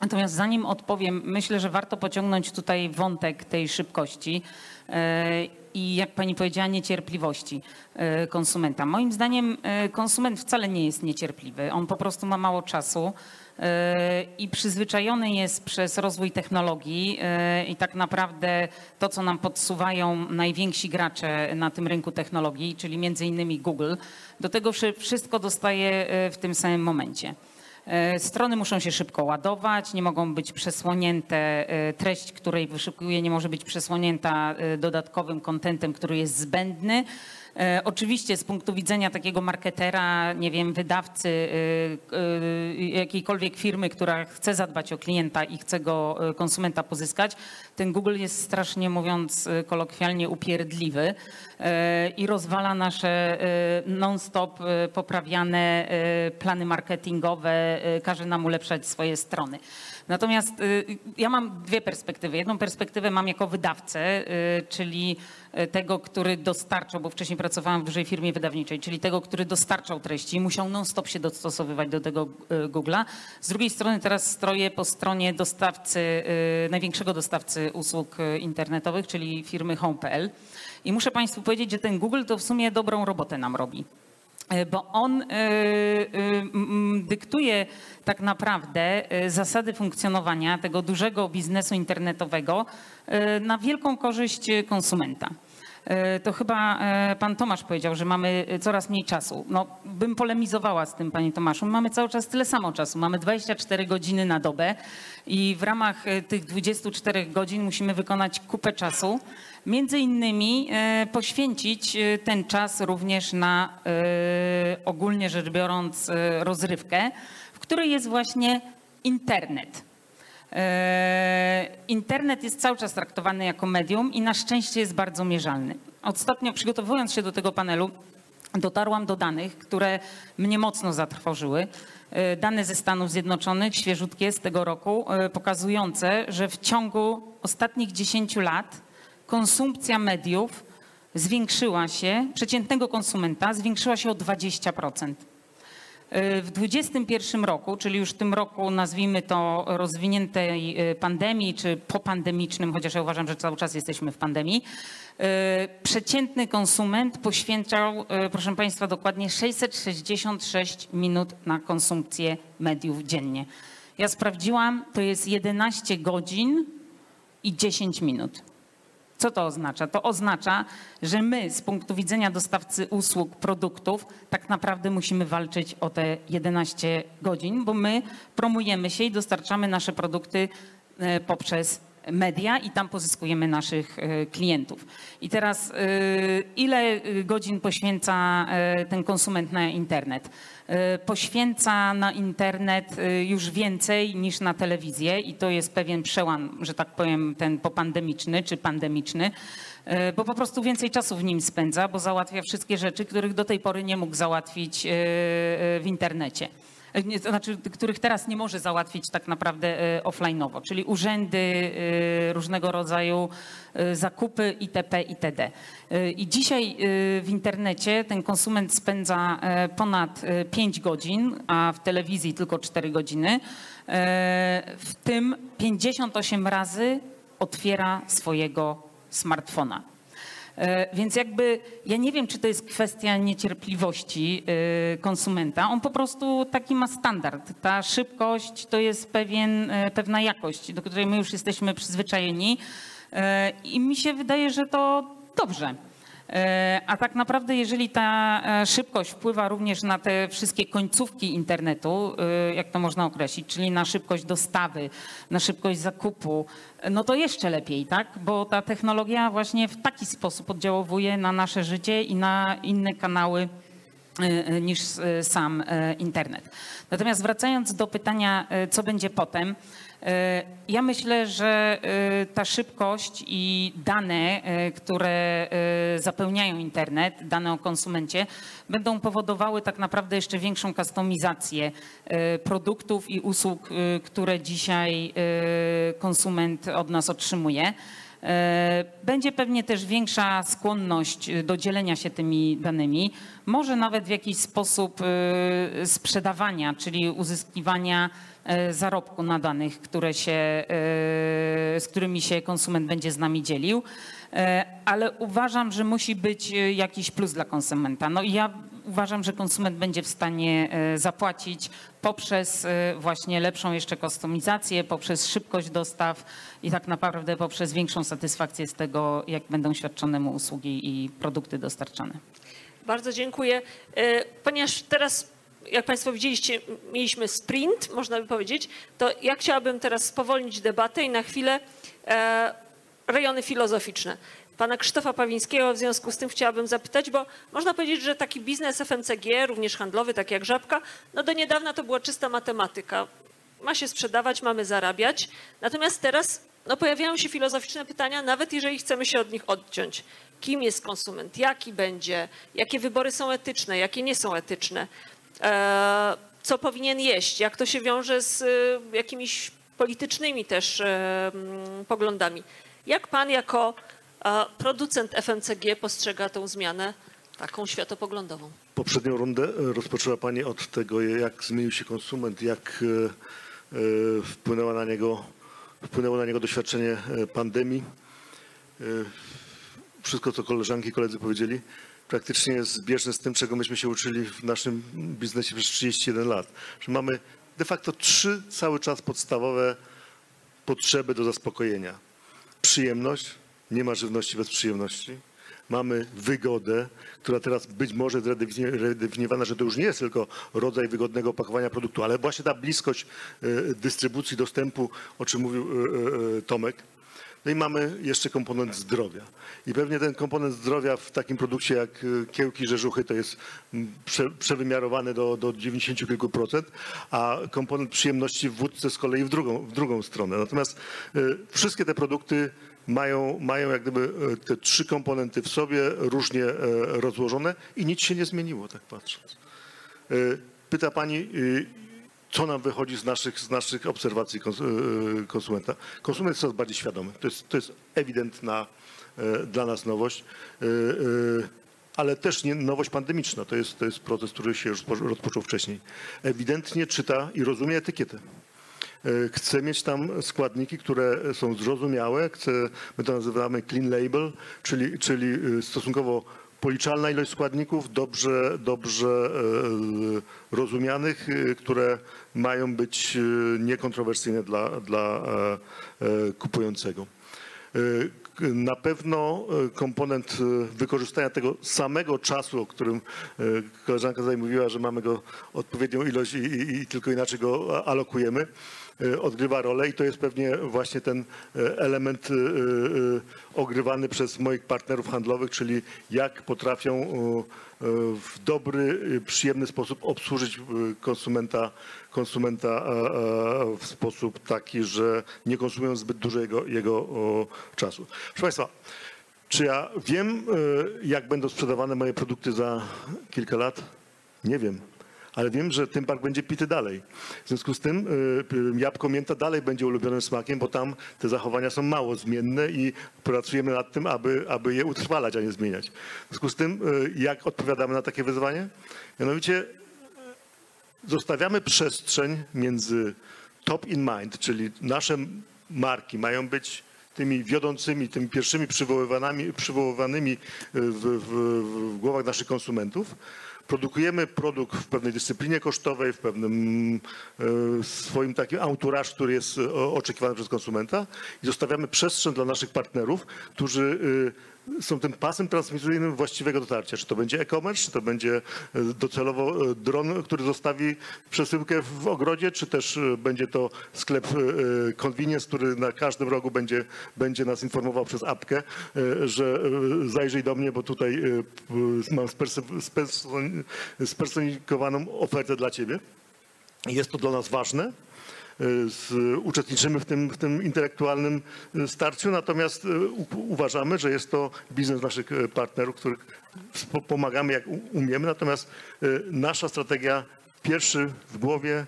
Natomiast zanim odpowiem, myślę, że warto pociągnąć tutaj wątek tej szybkości i jak pani powiedziała, niecierpliwości konsumenta. Moim zdaniem konsument wcale nie jest niecierpliwy. On po prostu ma mało czasu i przyzwyczajony jest przez rozwój technologii e, i tak naprawdę to, co nam podsuwają najwięksi gracze na tym rynku technologii, czyli między innymi Google, do tego wszy- wszystko dostaje e, w tym samym momencie. E, Strony muszą się szybko ładować, nie mogą być przesłonięte, treść, której wyszukuję, nie może być przesłonięta dodatkowym kontentem, który jest zbędny. E, Oczywiście z punktu widzenia takiego marketera, nie wiem, wydawcy, e, e, jakiejkolwiek firmy, która chce zadbać o klienta i chce go, konsumenta pozyskać, ten Google jest strasznie mówiąc kolokwialnie upierdliwy i rozwala nasze non-stop poprawiane plany marketingowe, każe nam ulepszać swoje strony. Natomiast y, ja mam dwie perspektywy. Jedną perspektywę mam jako wydawcę, y, czyli y, tego, który dostarczał, bo wcześniej pracowałam w dużej firmie wydawniczej, czyli tego, który dostarczał treści i musiał non-stop się dostosowywać do tego Google'a. Z drugiej strony teraz stroję po stronie dostawcy, największego dostawcy usług internetowych, czyli firmy Home.pl. I muszę Państwu powiedzieć, że ten Google to w sumie dobrą robotę nam robi. E, bo on e, e, dyktuje tak naprawdę zasady funkcjonowania tego dużego biznesu internetowego na wielką korzyść konsumenta. To chyba pan Tomasz powiedział, że mamy coraz mniej czasu. No, bym polemizowała z tym, panie Tomaszu. Mamy cały czas tyle samo czasu. Mamy 24 godziny na dobę i w ramach tych 24 godzin musimy wykonać kupę czasu. Między innymi e, poświęcić e, ten czas również na e, ogólnie rzecz biorąc rozrywkę, w której jest właśnie internet. Internet jest cały czas traktowany jako medium i na szczęście jest bardzo mierzalny. Ostatnio przygotowując się do tego panelu, dotarłam do danych, które mnie mocno zatrwożyły. Dane ze Stanów Zjednoczonych, świeżutkie z tego roku, pokazujące, że w ciągu ostatnich 10 lat konsumpcja mediów zwiększyła się, przeciętnego konsumenta zwiększyła się o 20%. W 2021 roku, czyli już w tym roku nazwijmy to rozwiniętej y, pandemii czy popandemicznym, chociaż ja uważam, że cały czas jesteśmy w pandemii, y, przeciętny konsument poświęcał, y, proszę Państwa, dokładnie 666 minut na konsumpcję mediów dziennie. Ja sprawdziłam, to jest 11 godzin i 10 minut. Co to oznacza? To oznacza, że my z punktu widzenia dostawcy usług, produktów, tak naprawdę musimy walczyć o te 11 godzin, bo my promujemy się i dostarczamy nasze produkty e, poprzez media i tam pozyskujemy naszych e, klientów. I teraz e, ile e, godzin poświęca ten konsument na internet? Poświęca na internet już więcej niż na telewizję i to jest pewien przełam, że tak powiem, ten popandemiczny czy pandemiczny, bo po prostu więcej czasu w nim spędza, bo załatwia wszystkie rzeczy, których do tej pory nie mógł załatwić w internecie. E, nie, znaczy, których teraz nie może załatwić tak naprawdę e, offline'owo, czyli urzędy, e, różnego rodzaju zakupy itp. itd. I dzisiaj w internecie ten konsument spędza ponad 5 godzin, a w telewizji tylko 4 godziny. W tym 58 razy otwiera swojego smartfona. E, Więc jakby ja nie wiem, czy to jest kwestia niecierpliwości e, konsumenta. On po prostu taki ma standard. Ta szybkość to jest pewien, e, pewna jakość, do której my już jesteśmy przyzwyczajeni. I mi się wydaje, że to dobrze. E, A tak naprawdę, jeżeli ta e, szybkość wpływa również na te wszystkie końcówki internetu, e, jak to można określić, czyli na szybkość dostawy, na szybkość zakupu, no to jeszcze lepiej, tak? Bo ta technologia właśnie w taki sposób oddziałuje na nasze życie i na inne kanały niż sam internet. Natomiast wracając do pytania, co będzie potem, ja myślę, że e, ta szybkość i dane, e, które e, zapełniają internet, dane o konsumencie, będą powodowały tak naprawdę jeszcze większą kustomizację e, produktów i usług, e, które dzisiaj e, konsument od nas otrzymuje. E, Będzie pewnie też większa skłonność e, do dzielenia się tymi danymi, może nawet w jakiś sposób e, sprzedawania, czyli uzyskiwania zarobku na danych, które się, z którymi się konsument będzie z nami dzielił. Ale uważam, że musi być jakiś plus dla konsumenta. No i ja uważam, że konsument będzie w stanie zapłacić poprzez właśnie lepszą jeszcze kustomizację, poprzez szybkość dostaw i tak naprawdę poprzez większą satysfakcję z tego, jak będą świadczone mu usługi i produkty dostarczane. Bardzo dziękuję. E, Ponieważ teraz jak Państwo widzieliście, mieliśmy sprint, można by powiedzieć, to ja chciałabym teraz spowolnić debatę i na chwilę e, rejony filozoficzne. Pana Krzysztofa Pawińskiego w związku z tym chciałabym zapytać, bo można powiedzieć, że taki biznes FMCG, również handlowy, tak jak Żabka, no do niedawna to była czysta matematyka. Ma się sprzedawać, mamy zarabiać. Natomiast teraz no, pojawiają się filozoficzne pytania, nawet jeżeli chcemy się od nich odciąć. Kim jest konsument? Jaki będzie? Jakie wybory są etyczne? Jakie nie są etyczne? E, co powinien jeść? Jak to się wiąże z e, jakimiś politycznymi też e, mm, poglądami? Jak pan jako producent FMCG postrzega tę zmianę taką światopoglądową? Poprzednią rundę rozpoczęła Pani od tego, jak zmienił się konsument, jak wpłynęło na niego, wpłynęło na niego doświadczenie e, pandemii. E, Wszystko, co koleżanki i koledzy powiedzieli, praktycznie jest zbieżne z tym, czego myśmy się uczyli w naszym biznesie przez 31 lat. Że mamy de facto trzy cały czas podstawowe potrzeby do zaspokojenia. Przyjemność, nie ma żywności bez przyjemności. Mamy wygodę, która teraz być może jest redefini- redefiniowana, że to już nie jest tylko rodzaj wygodnego opakowania produktu, ale właśnie ta bliskość e, dystrybucji, dostępu, o czym mówił e, e, Tomek. No i mamy jeszcze komponent zdrowia. I pewnie ten komponent zdrowia w takim produkcie jak kiełki, rzeżuchy to jest prze, przewymiarowany do, do 90 kilku procent, a komponent przyjemności w wódce z kolei w drugą, w drugą stronę. Natomiast e, wszystkie te produkty mają, mają jak gdyby e, te trzy komponenty w sobie różnie e, rozłożone i nic się nie zmieniło, tak patrząc. E, Pyta pani, co nam wychodzi z naszych, z naszych obserwacji kons- konsumenta. Konsument jest coraz bardziej świadomy. To jest, to jest ewidentna dla nas nowość, ale też nie nowość pandemiczna. To jest, to jest proces, który się już rozpo- rozpoczął wcześniej. Ewidentnie czyta i rozumie etykietę. E, Chcę mieć tam składniki, które są zrozumiałe. Chcę, my to nazywamy clean label, czyli, czyli e, stosunkowo policzalna ilość składników, dobrze, dobrze e, rozumianych, e, które mają być e, niekontrowersyjne dla, dla e, kupującego. Na pewno komponent wykorzystania tego samego czasu, o którym koleżanka tutaj mówiła, że mamy go odpowiednią ilość i, i, i tylko inaczej go alokujemy, odgrywa rolę i to jest pewnie właśnie ten e, element e, ogrywany przez moich partnerów handlowych, czyli jak potrafią w dobry, przyjemny sposób obsłużyć konsumenta, konsumenta w sposób taki, że nie konsumują zbyt dużo jego, jego czasu. Proszę Państwa, czy ja wiem, jak będą sprzedawane moje produkty za kilka lat? Nie wiem. Ale wiem, że tym park będzie pity dalej. W związku z tym y, jabłko mięta dalej będzie ulubionym smakiem, bo tam te zachowania są mało zmienne i pracujemy nad tym, aby, aby je utrwalać, a nie zmieniać. W związku z tym, y, jak odpowiadamy na takie wyzwanie? Mianowicie zostawiamy przestrzeń między top in mind, czyli nasze marki mają być tymi wiodącymi, tymi pierwszymi przywoływanymi, przywoływanymi w, w, w głowach naszych konsumentów. Produkujemy produkt w pewnej dyscyplinie kosztowej, w pewnym e, swoim takim entourage, który jest e, oczekiwany przez konsumenta i zostawiamy przestrzeń dla naszych partnerów, którzy e, są tym pasem transmisyjnym właściwego dotarcia. Czy to będzie e-commerce, czy to będzie e, docelowo e, dron, który zostawi przesyłkę w ogrodzie, czy też e, będzie to sklep convenience, który na każdym rogu będzie, będzie nas informował przez apkę, że zajrzyj do mnie, bo tutaj mam sperson- sperson- spersonifikowaną ofertę dla ciebie. Jest to dla nas ważne. Z, uczestniczymy w tym, w tym intelektualnym e, starciu, natomiast e, uważamy, że jest to biznes naszych e, partnerów, których pomagamy jak umiemy, natomiast nasza strategia pierwszy w głowie,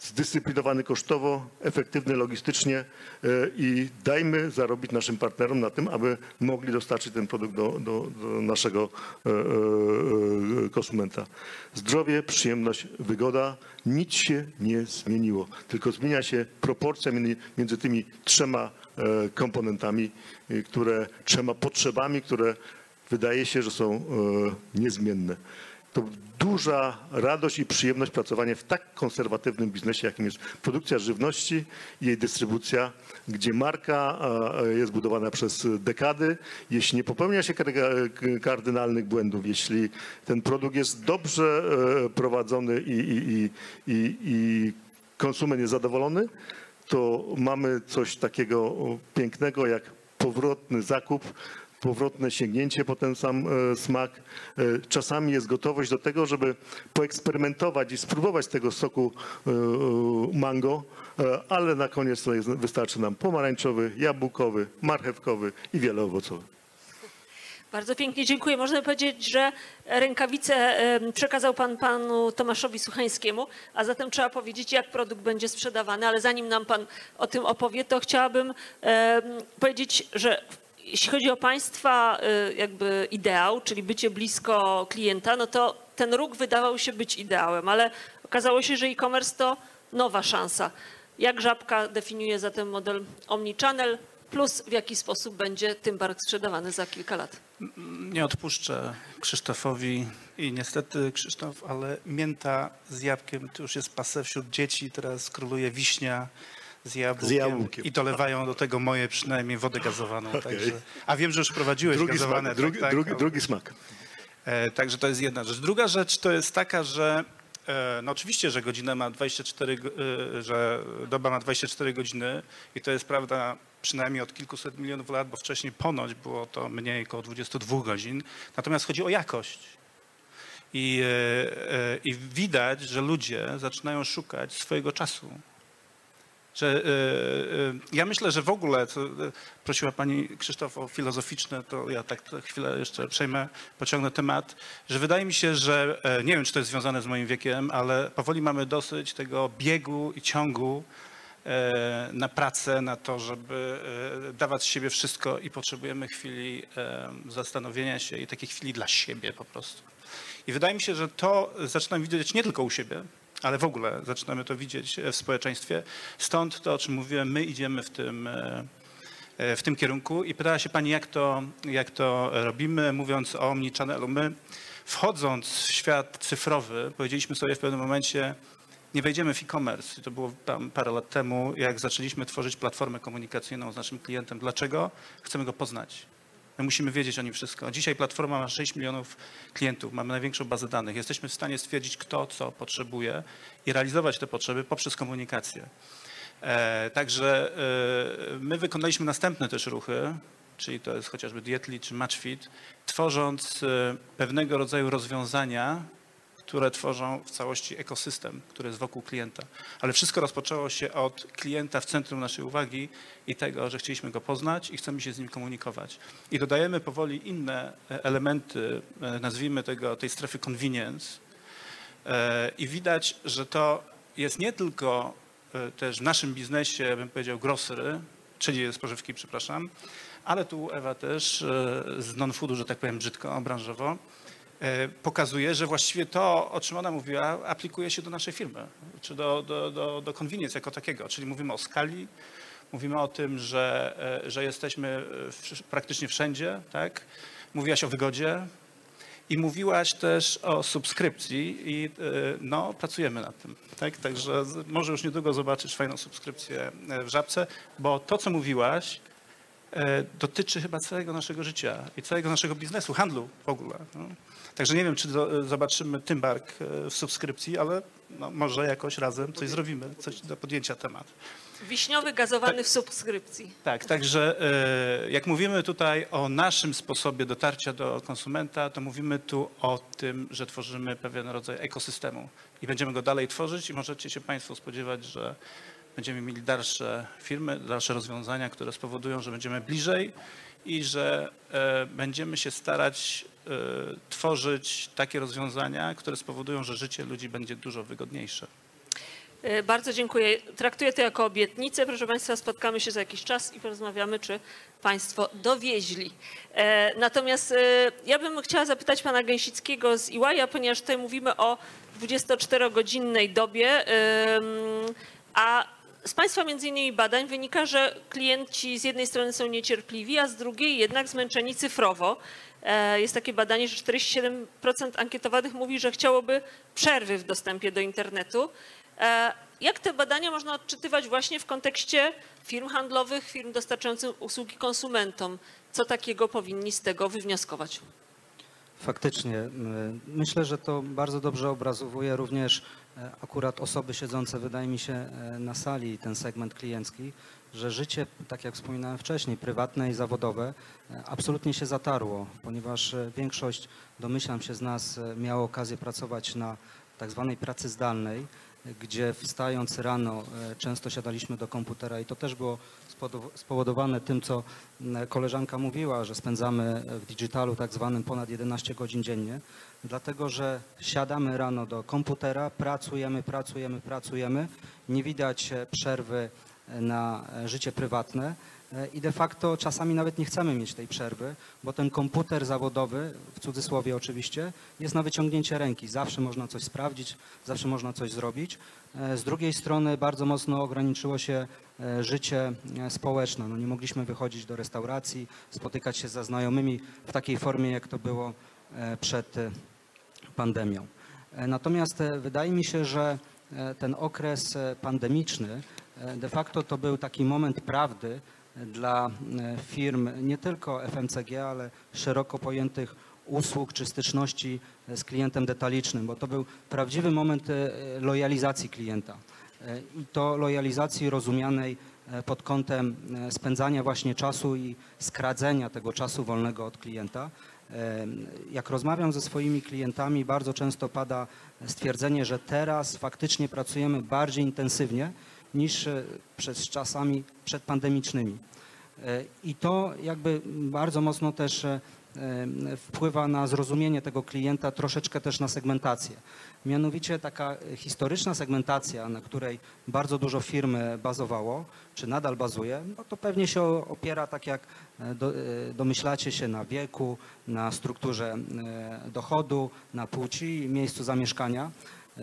zdyscyplinowany kosztowo, efektywny logistycznie e, i dajmy zarobić naszym partnerom na tym, aby mogli dostarczyć ten produkt do, do, do naszego e, e, konsumenta. Zdrowie, przyjemność, wygoda, nic się nie zmieniło, tylko zmienia się proporcja między, tymi trzema komponentami, które, trzema potrzebami, które wydaje się, że są niezmienne. To duża radość i przyjemność pracowania w tak konserwatywnym biznesie, jakim jest produkcja żywności i jej dystrybucja, gdzie marka e, jest budowana przez dekady. Jeśli nie popełnia się kar- kardynalnych błędów, jeśli ten produkt jest dobrze e, prowadzony i, i, i, i konsument jest zadowolony, to mamy coś takiego pięknego jak powrotny zakup, powrotne sięgnięcie po ten sam e, smak. E, Czasami jest gotowość do tego, żeby poeksperymentować i spróbować tego soku e, mango, ale na koniec to jest, wystarczy nam pomarańczowy, jabłkowy, marchewkowy i wieloowocowy. Bardzo pięknie dziękuję. Można powiedzieć, że rękawice przekazał pan panu Tomaszowi Suchańskiemu, a zatem trzeba powiedzieć, jak produkt będzie sprzedawany, ale zanim nam pan o tym opowie, to chciałabym powiedzieć, że jeśli chodzi o państwa y, jakby ideał, czyli bycie blisko klienta, no to ten róg wydawał się być ideałem, ale okazało się, że e-commerce to nowa szansa. Jak Żabka definiuje zatem model omnichannel, plus w jaki sposób będzie Tymbark sprzedawany za kilka lat? Nie odpuszczę Krzysztofowi i niestety Krzysztof, ale mięta z jabłkiem to już jest pase wśród dzieci, teraz króluje wiśnia z jabłkiem, Z jabłkiem. i dolewają do tego moje przynajmniej wodę gazowaną. Także, a wiem, że już prowadziłeś Drugi gazowane. smak, drugi, tak, tak, drugi, drugi smak. E, Także to jest jedna rzecz. Druga rzecz to jest taka, że e, no oczywiście, że godzina ma 24, go- e, że doba ma 24 godziny i to jest prawda przynajmniej od kilkuset milionów lat, bo wcześniej ponoć było to mniej, około 22 godzin. Natomiast chodzi o jakość. I, e, I widać, że ludzie zaczynają szukać swojego czasu. Że, e, ja myślę, że w ogóle, e, prosiła pani Krzysztof o filozoficzne, to ja tak chwilę jeszcze przejmę, pociągnę temat, że wydaje mi się, że e, nie wiem, czy to jest związane z moim wiekiem, ale powoli mamy dosyć tego biegu i ciągu na pracę, na to, żeby dawać z siebie wszystko i potrzebujemy chwili zastanowienia się i takiej chwili dla siebie po prostu. I wydaje mi się, że to zaczynam widzieć nie tylko u siebie, ale w ogóle zaczynamy to widzieć w społeczeństwie. Stąd to, o czym mówiłem, my idziemy w tym, e, e, w tym kierunku. I pytała się pani, jak to, jak to robimy, mówiąc o omnichannelu. My, wchodząc w świat cyfrowy, powiedzieliśmy sobie w pewnym momencie, nie wejdziemy w e-commerce. To było tam parę lat temu, jak zaczęliśmy tworzyć platformę komunikacyjną z naszym klientem. Dlaczego? Chcemy go poznać. My musimy wiedzieć o nim wszystko. Dzisiaj platforma ma 6 milionów klientów, mamy największą bazę danych. Jesteśmy w stanie stwierdzić, kto co potrzebuje i realizować te potrzeby poprzez komunikację. E, także e, my wykonaliśmy następne też ruchy, czyli to jest chociażby Dietly czy Matchfit, tworząc e, pewnego rodzaju rozwiązania, które tworzą w całości ekosystem, który jest wokół klienta. Ale wszystko rozpoczęło się od klienta w centrum naszej uwagi i tego, że chcieliśmy go poznać i chcemy się z nim komunikować. I dodajemy powoli inne e, elementy, e, nazwijmy tego, tej strefy convenience. E, I widać, że to jest nie tylko też w naszym biznesie, bym powiedział, grocery, czyli spożywki, przepraszam, ale tu Ewa też z non-foodu, że tak powiem brzydko, branżowo, pokazuje, że właściwie to, o czym ona mówiła, aplikuje się do naszej firmy, czy do, do, do, do convenience jako takiego. Czyli mówimy o skali, mówimy o tym, że, e, że jesteśmy e, w, praktycznie wszędzie, tak? Mówiłaś o wygodzie i mówiłaś też o subskrypcji i e, no, pracujemy nad tym, tak? Także może już niedługo zobaczysz fajną subskrypcję e, w Żabce, bo to, co mówiłaś, e, dotyczy chyba całego naszego życia i całego naszego biznesu, handlu w ogóle. No. Także nie wiem, czy do, zobaczymy Tymbark e, w subskrypcji, ale no, może jakoś razem coś zrobimy, coś do podjęcia temat. Wiśniowy gazowany w subskrypcji. Tak, także e, jak mówimy tutaj o naszym sposobie dotarcia do konsumenta, to mówimy tu o tym, że tworzymy pewien rodzaj ekosystemu i będziemy go dalej tworzyć i możecie się Państwo spodziewać, że będziemy mieli dalsze firmy, dalsze rozwiązania, które spowodują, że będziemy bliżej i że e, będziemy się starać e, tworzyć takie rozwiązania, które spowodują, że życie ludzi będzie dużo wygodniejsze. E, Bardzo dziękuję. Traktuję to jako obietnicę. Proszę Państwa, spotkamy się za jakiś czas i porozmawiamy, czy Państwo dowieźli. E, Natomiast ja bym chciała zapytać Pana Gęsickiego z EY, ponieważ tutaj mówimy o 24-godzinnej dobie, a z Państwa między innymi badań wynika, że klienci z jednej strony są niecierpliwi, a z drugiej jednak zmęczeni cyfrowo. E, jest takie badanie, że 47% ankietowanych mówi, że chciałoby przerwy w dostępie do internetu. E, Jak te badania można odczytywać właśnie w kontekście firm handlowych, firm dostarczających usługi konsumentom? Co takiego powinni z tego wywnioskować? Faktycznie. y, Myślę, że to bardzo dobrze obrazowuje również e, akurat osoby siedzące, wydaje mi się, e, na sali, ten segment kliencki, że życie, tak jak wspominałem wcześniej, prywatne i zawodowe, e, absolutnie się zatarło, ponieważ e, większość, domyślam się z nas, e, miała okazję pracować na tak zwanej pracy zdalnej, gdzie wstając rano często siadaliśmy do komputera i to też było spowodowane tym, co koleżanka mówiła, że spędzamy w digitalu tak zwanym ponad 11 godzin dziennie, dlatego że siadamy rano do komputera, pracujemy, pracujemy, pracujemy, nie widać przerwy na życie prywatne e, i de facto czasami nawet nie chcemy mieć tej przerwy, bo ten komputer zawodowy, w cudzysłowie oczywiście, jest na wyciągnięcie ręki. Zawsze można coś sprawdzić, zawsze można coś zrobić. E, Z drugiej strony bardzo mocno ograniczyło się e, życie społeczne. No nie mogliśmy wychodzić do restauracji, spotykać się ze znajomymi w takiej formie, jak to było przed pandemią. Natomiast wydaje mi się, że ten okres pandemiczny de facto to był taki moment prawdy e, dla e, firm nie tylko FMCG, ale szeroko pojętych usług czy styczności e, z klientem detalicznym, bo to był prawdziwy moment e, lojalizacji klienta. E, I to lojalizacji rozumianej e, pod kątem e, spędzania właśnie czasu i skradzenia tego czasu wolnego od klienta. E, Jak rozmawiam ze swoimi klientami, bardzo często pada stwierdzenie, że teraz faktycznie pracujemy bardziej intensywnie niż e, przez czasami przedpandemicznymi. E, I to jakby bardzo mocno też e, wpływa na zrozumienie tego klienta, troszeczkę też na segmentację. Mianowicie taka historyczna segmentacja, na której bardzo dużo firm bazowało, czy nadal bazuje, no to pewnie się opiera, tak jak do, domyślacie się, na wieku, na strukturze dochodu, na płci miejscu zamieszkania. E,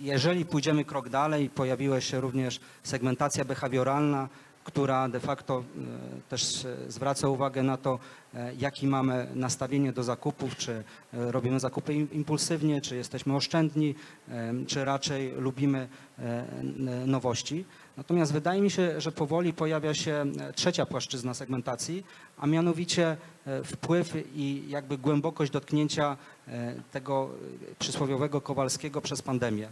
Jeżeli pójdziemy krok dalej, pojawiła się również segmentacja behawioralna, która de facto e, też zwraca uwagę na to, e, jaki mamy nastawienie do zakupów, czy robimy zakupy im- impulsywnie, czy jesteśmy oszczędni, czy raczej lubimy nowości. Natomiast wydaje mi się, że powoli pojawia się e, trzecia płaszczyzna segmentacji, a mianowicie e, wpływ i jakby głębokość dotknięcia e, tego przysłowiowego Kowalskiego przez pandemię.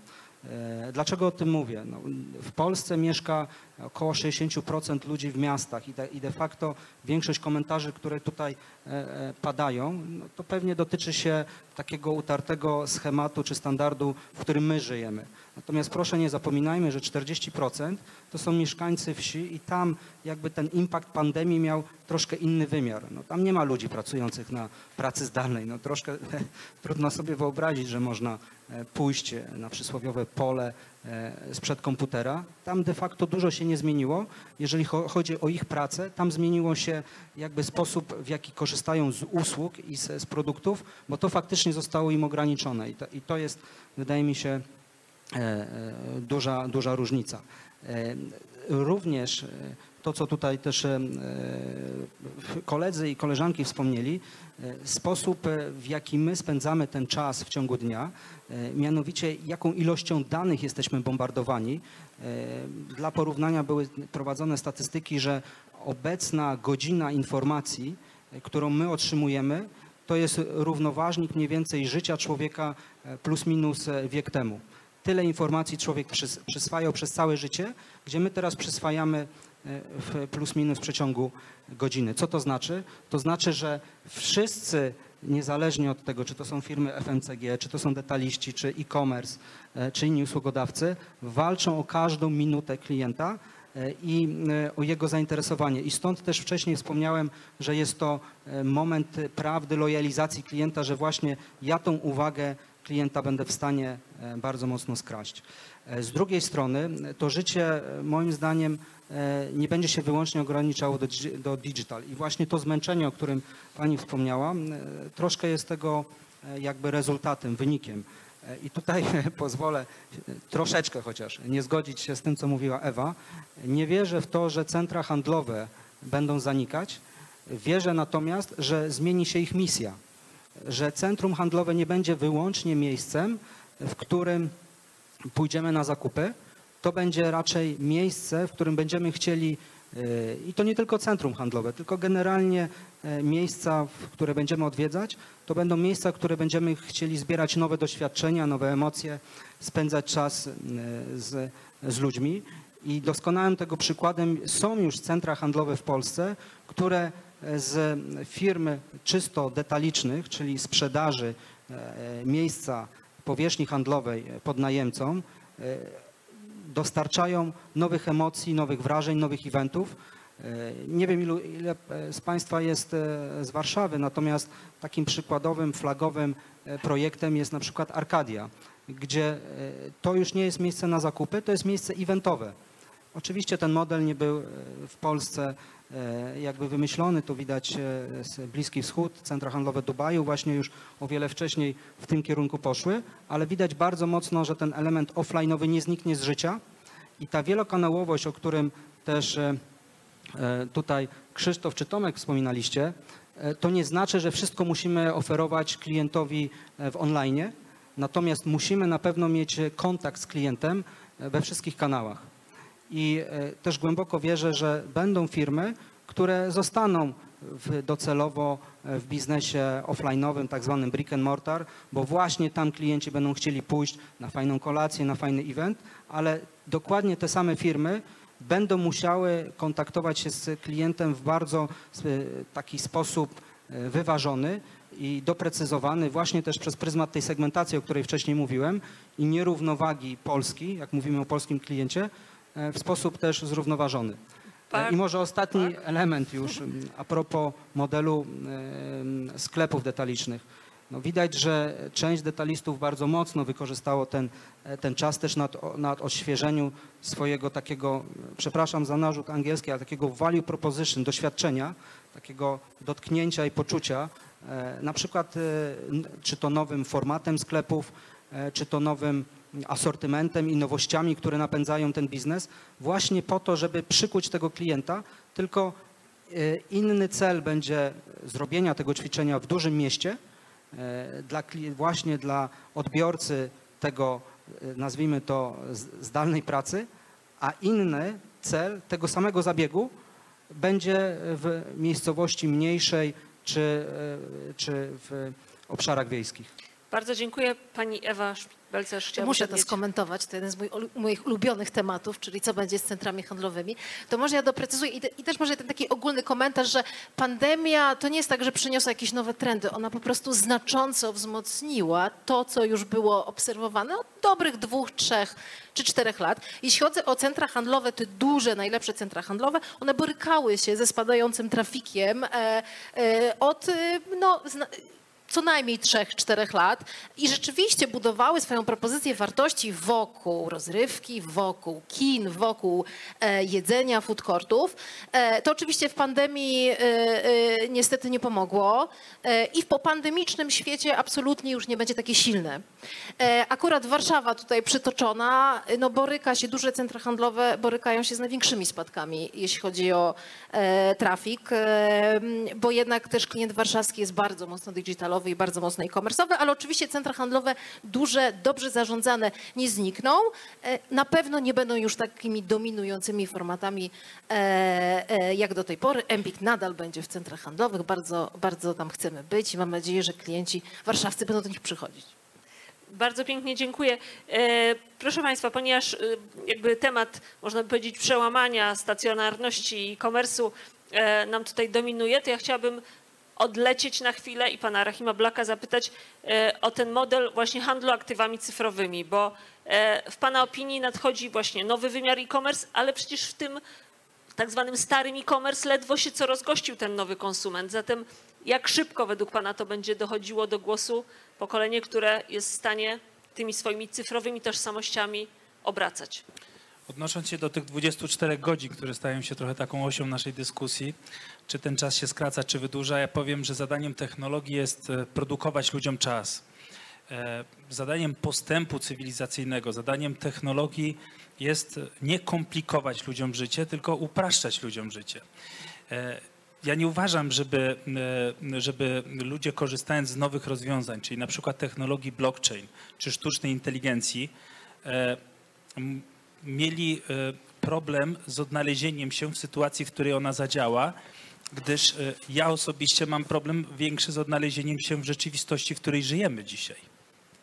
E, Dlaczego o tym mówię? No, w Polsce mieszka około 60% ludzi w miastach i de, i de facto większość komentarzy, które tutaj e, e, padają, no, to pewnie dotyczy się takiego utartego schematu czy standardu, w którym my żyjemy. Natomiast proszę nie zapominajmy, że 40% to są mieszkańcy wsi i tam jakby ten impact pandemii miał troszkę inny wymiar. No, tam nie ma ludzi pracujących na pracy zdalnej. No, troszkę trudno sobie wyobrazić, że można pójść na przysłowiowe pole e, sprzed komputera. Tam de facto dużo się nie zmieniło. Jeżeli cho- chodzi o ich pracę, tam zmieniło się jakby sposób, w jaki korzystają z usług i z, z produktów, bo to faktycznie zostało im ograniczone i to, i to jest, wydaje mi się, e, e, duża, duża różnica. E, Również e, to, co tutaj też e, koledzy i koleżanki wspomnieli, e, sposób, e, w jaki my spędzamy ten czas w ciągu dnia, mianowicie jaką ilością danych jesteśmy bombardowani. Dla porównania były prowadzone statystyki, że obecna godzina informacji, którą my otrzymujemy, to jest równoważnik mniej więcej życia człowieka plus minus wiek temu. Tyle informacji człowiek przys- przyswajał przez całe życie, gdzie my teraz przyswajamy w plus minus w przeciągu godziny. Co to znaczy? To znaczy, że wszyscy, niezależnie od tego, czy to są firmy FMCG, czy to są detaliści, czy e-commerce, e, czy inni usługodawcy, walczą o każdą minutę klienta e, i e, o jego zainteresowanie. I stąd też wcześniej wspomniałem, że jest to moment prawdy, lojalizacji klienta, że właśnie ja tą uwagę klienta będę w stanie bardzo mocno skraść. Z drugiej strony to życie moim zdaniem nie będzie się wyłącznie ograniczało do, do digital i właśnie to zmęczenie, o którym Pani wspomniała, e, troszkę jest tego e, jakby rezultatem, wynikiem. E, I tutaj pozwolę e, troszeczkę chociaż nie zgodzić się z tym, co mówiła Ewa. Nie wierzę w to, że centra handlowe będą zanikać. Wierzę natomiast, że zmieni się ich misja, że centrum handlowe nie będzie wyłącznie miejscem, w którym pójdziemy na zakupy, to będzie raczej miejsce, w którym będziemy chcieli, e, i to nie tylko centrum handlowe, tylko generalnie e, miejsca, które będziemy odwiedzać, to będą miejsca, które będziemy chcieli zbierać nowe doświadczenia, nowe emocje, spędzać czas e, z, z ludźmi. I doskonałym tego przykładem są już centra handlowe w Polsce, które z firm czysto detalicznych, czyli sprzedaży miejsca powierzchni handlowej pod najemcą, e, dostarczają nowych emocji, nowych wrażeń, nowych eventów. E, Nie wiem, ilu, ile e, z Państwa jest e, z Warszawy, natomiast takim przykładowym, flagowym projektem jest na przykład Arkadia, gdzie to już nie jest miejsce na zakupy, to jest miejsce eventowe. Oczywiście ten model nie był w Polsce jakby wymyślony, to widać e, Bliski Wschód, centra handlowe Dubaju właśnie już o wiele wcześniej w tym kierunku poszły, ale widać bardzo mocno, że ten element offline'owy nie zniknie z życia i ta wielokanałowość, o którym też e, e, tutaj Krzysztof czy Tomek wspominaliście, e, to nie znaczy, że wszystko musimy oferować klientowi e, w online, natomiast musimy na pewno mieć e, kontakt z klientem e, we wszystkich kanałach. I e, też głęboko wierzę, że będą firmy, które zostaną w, docelowo e, w biznesie offline'owym, tak zwanym brick and mortar, bo właśnie tam klienci będą chcieli pójść na fajną kolację, na fajny event, ale dokładnie te same firmy będą musiały kontaktować się z klientem w bardzo e, taki sposób wyważony i doprecyzowany właśnie też przez pryzmat tej segmentacji, o której wcześniej mówiłem i nierównowagi Polski, jak mówimy o polskim kliencie, w sposób też zrównoważony. E, Par- I może ostatni element już a propos modelu em, sklepów detalicznych. No widać, że część detalistów bardzo mocno wykorzystało ten, e, ten czas też nad, nad odświeżeniu swojego takiego, przepraszam za narzut angielski, ale takiego value proposition, doświadczenia, takiego dotknięcia i poczucia, e, na przykład e, czy to nowym formatem sklepów, e, czy to nowym asortymentem i nowościami, które napędzają ten biznes, właśnie po to, żeby przykuć tego klienta, tylko e, inny cel będzie zrobienia tego ćwiczenia w dużym mieście, e, dla, właśnie dla odbiorcy tego, e, nazwijmy to, zdalnej pracy, a inny cel tego samego zabiegu będzie w miejscowości mniejszej czy, czy w obszarach wiejskich. Bardzo dziękuję. Pani Ewa Belcerz chciała Muszę to skomentować, to jeden z moich, ulu- moich ulubionych tematów, czyli co będzie z centrami handlowymi. To może ja doprecyzuję i, te, i też może ten taki ogólny komentarz, że pandemia to nie jest tak, że przyniosła jakieś nowe trendy. Ona po prostu znacząco wzmocniła to, co już było obserwowane od dobrych dwóch, trzech czy czterech lat. Jeśli chodzi o centra handlowe, te duże, najlepsze centra handlowe, one borykały się ze spadającym trafikiem e, e, od no, co najmniej 3-4 lat i rzeczywiście budowały swoją propozycję wartości wokół rozrywki, wokół kin, wokół e, jedzenia, food courtów. E, to oczywiście w pandemii e, e, niestety nie pomogło e, i w popandemicznym świecie absolutnie już nie będzie takie silne. E, akurat Warszawa tutaj przytoczona, no boryka się, duże centra handlowe borykają się z największymi spadkami, jeśli chodzi o trafik, bo jednak też klient warszawski jest bardzo mocno digitalowy i bardzo mocno e-commerce'owy, ale oczywiście centra handlowe duże, dobrze zarządzane nie znikną. E, na pewno nie będą już takimi dominującymi formatami e, e, jak do tej pory. Empik nadal będzie w centrach handlowych, bardzo, bardzo tam chcemy być i mam nadzieję, że klienci warszawscy będą do nich przychodzić. Bardzo pięknie dziękuję. Proszę Państwa, ponieważ jakby temat, można by powiedzieć, przełamania stacjonarności i komersu nam tutaj dominuje, to ja chciałabym odlecieć na chwilę i pana Rahima Blaka zapytać e, o ten model właśnie handlu aktywami cyfrowymi, bo e, w pana opinii nadchodzi właśnie nowy wymiar e-commerce, ale przecież w tym tak zwanym starym e-commerce ledwo się co rozgościł ten nowy konsument. Zatem jak szybko według Pana to będzie dochodziło do głosu pokolenie, które jest w stanie tymi swoimi cyfrowymi tożsamościami obracać? Odnosząc się do tych 24 godzin, które stają się trochę taką osią naszej dyskusji, czy ten czas się skraca, czy wydłuża, ja powiem, że zadaniem technologii jest e, produkować ludziom czas. E, Zadaniem postępu cywilizacyjnego, zadaniem technologii jest nie komplikować ludziom życie, tylko upraszczać ludziom życie. E, ja nie uważam, żeby, żeby ludzie korzystając z nowych rozwiązań, czyli na przykład technologii blockchain czy sztucznej inteligencji, mieli e, problem z odnalezieniem się w sytuacji, w której ona zadziała, gdyż e, ja osobiście mam problem większy z odnalezieniem się w rzeczywistości, w której żyjemy dzisiaj.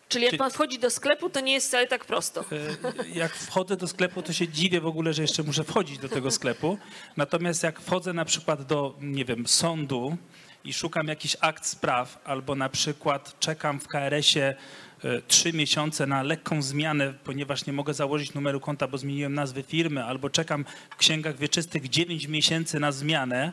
Czyli jak Czy- pan wchodzi do sklepu, to nie jest wcale tak prosto. E, Jak wchodzę do sklepu, to się dziwię w ogóle, że jeszcze muszę wchodzić do tego sklepu. Natomiast jak wchodzę na przykład do, nie wiem, sądu i szukam jakichś akt spraw, albo na przykład czekam w KRS-ie trzy miesiące na lekką zmianę, ponieważ nie mogę założyć numeru konta, bo zmieniłem nazwę firmy, albo czekam w księgach wieczystych 9 miesięcy na zmianę,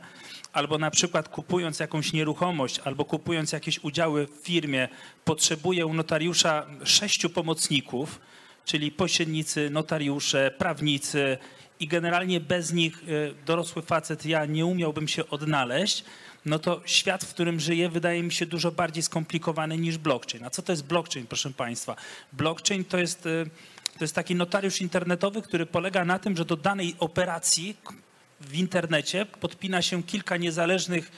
albo na przykład kupując jakąś nieruchomość, albo kupując jakieś udziały w firmie, potrzebuję u notariusza sześciu pomocników, czyli pośrednicy, notariusze, prawnicy i generalnie bez nich e, dorosły facet, ja nie umiałbym się odnaleźć, no to świat, w którym żyję, wydaje mi się dużo bardziej skomplikowany niż blockchain. A co to jest blockchain, proszę Państwa? Blockchain to jest, e, to jest taki notariusz internetowy, który polega na tym, że do danej operacji w internecie podpina się kilka niezależnych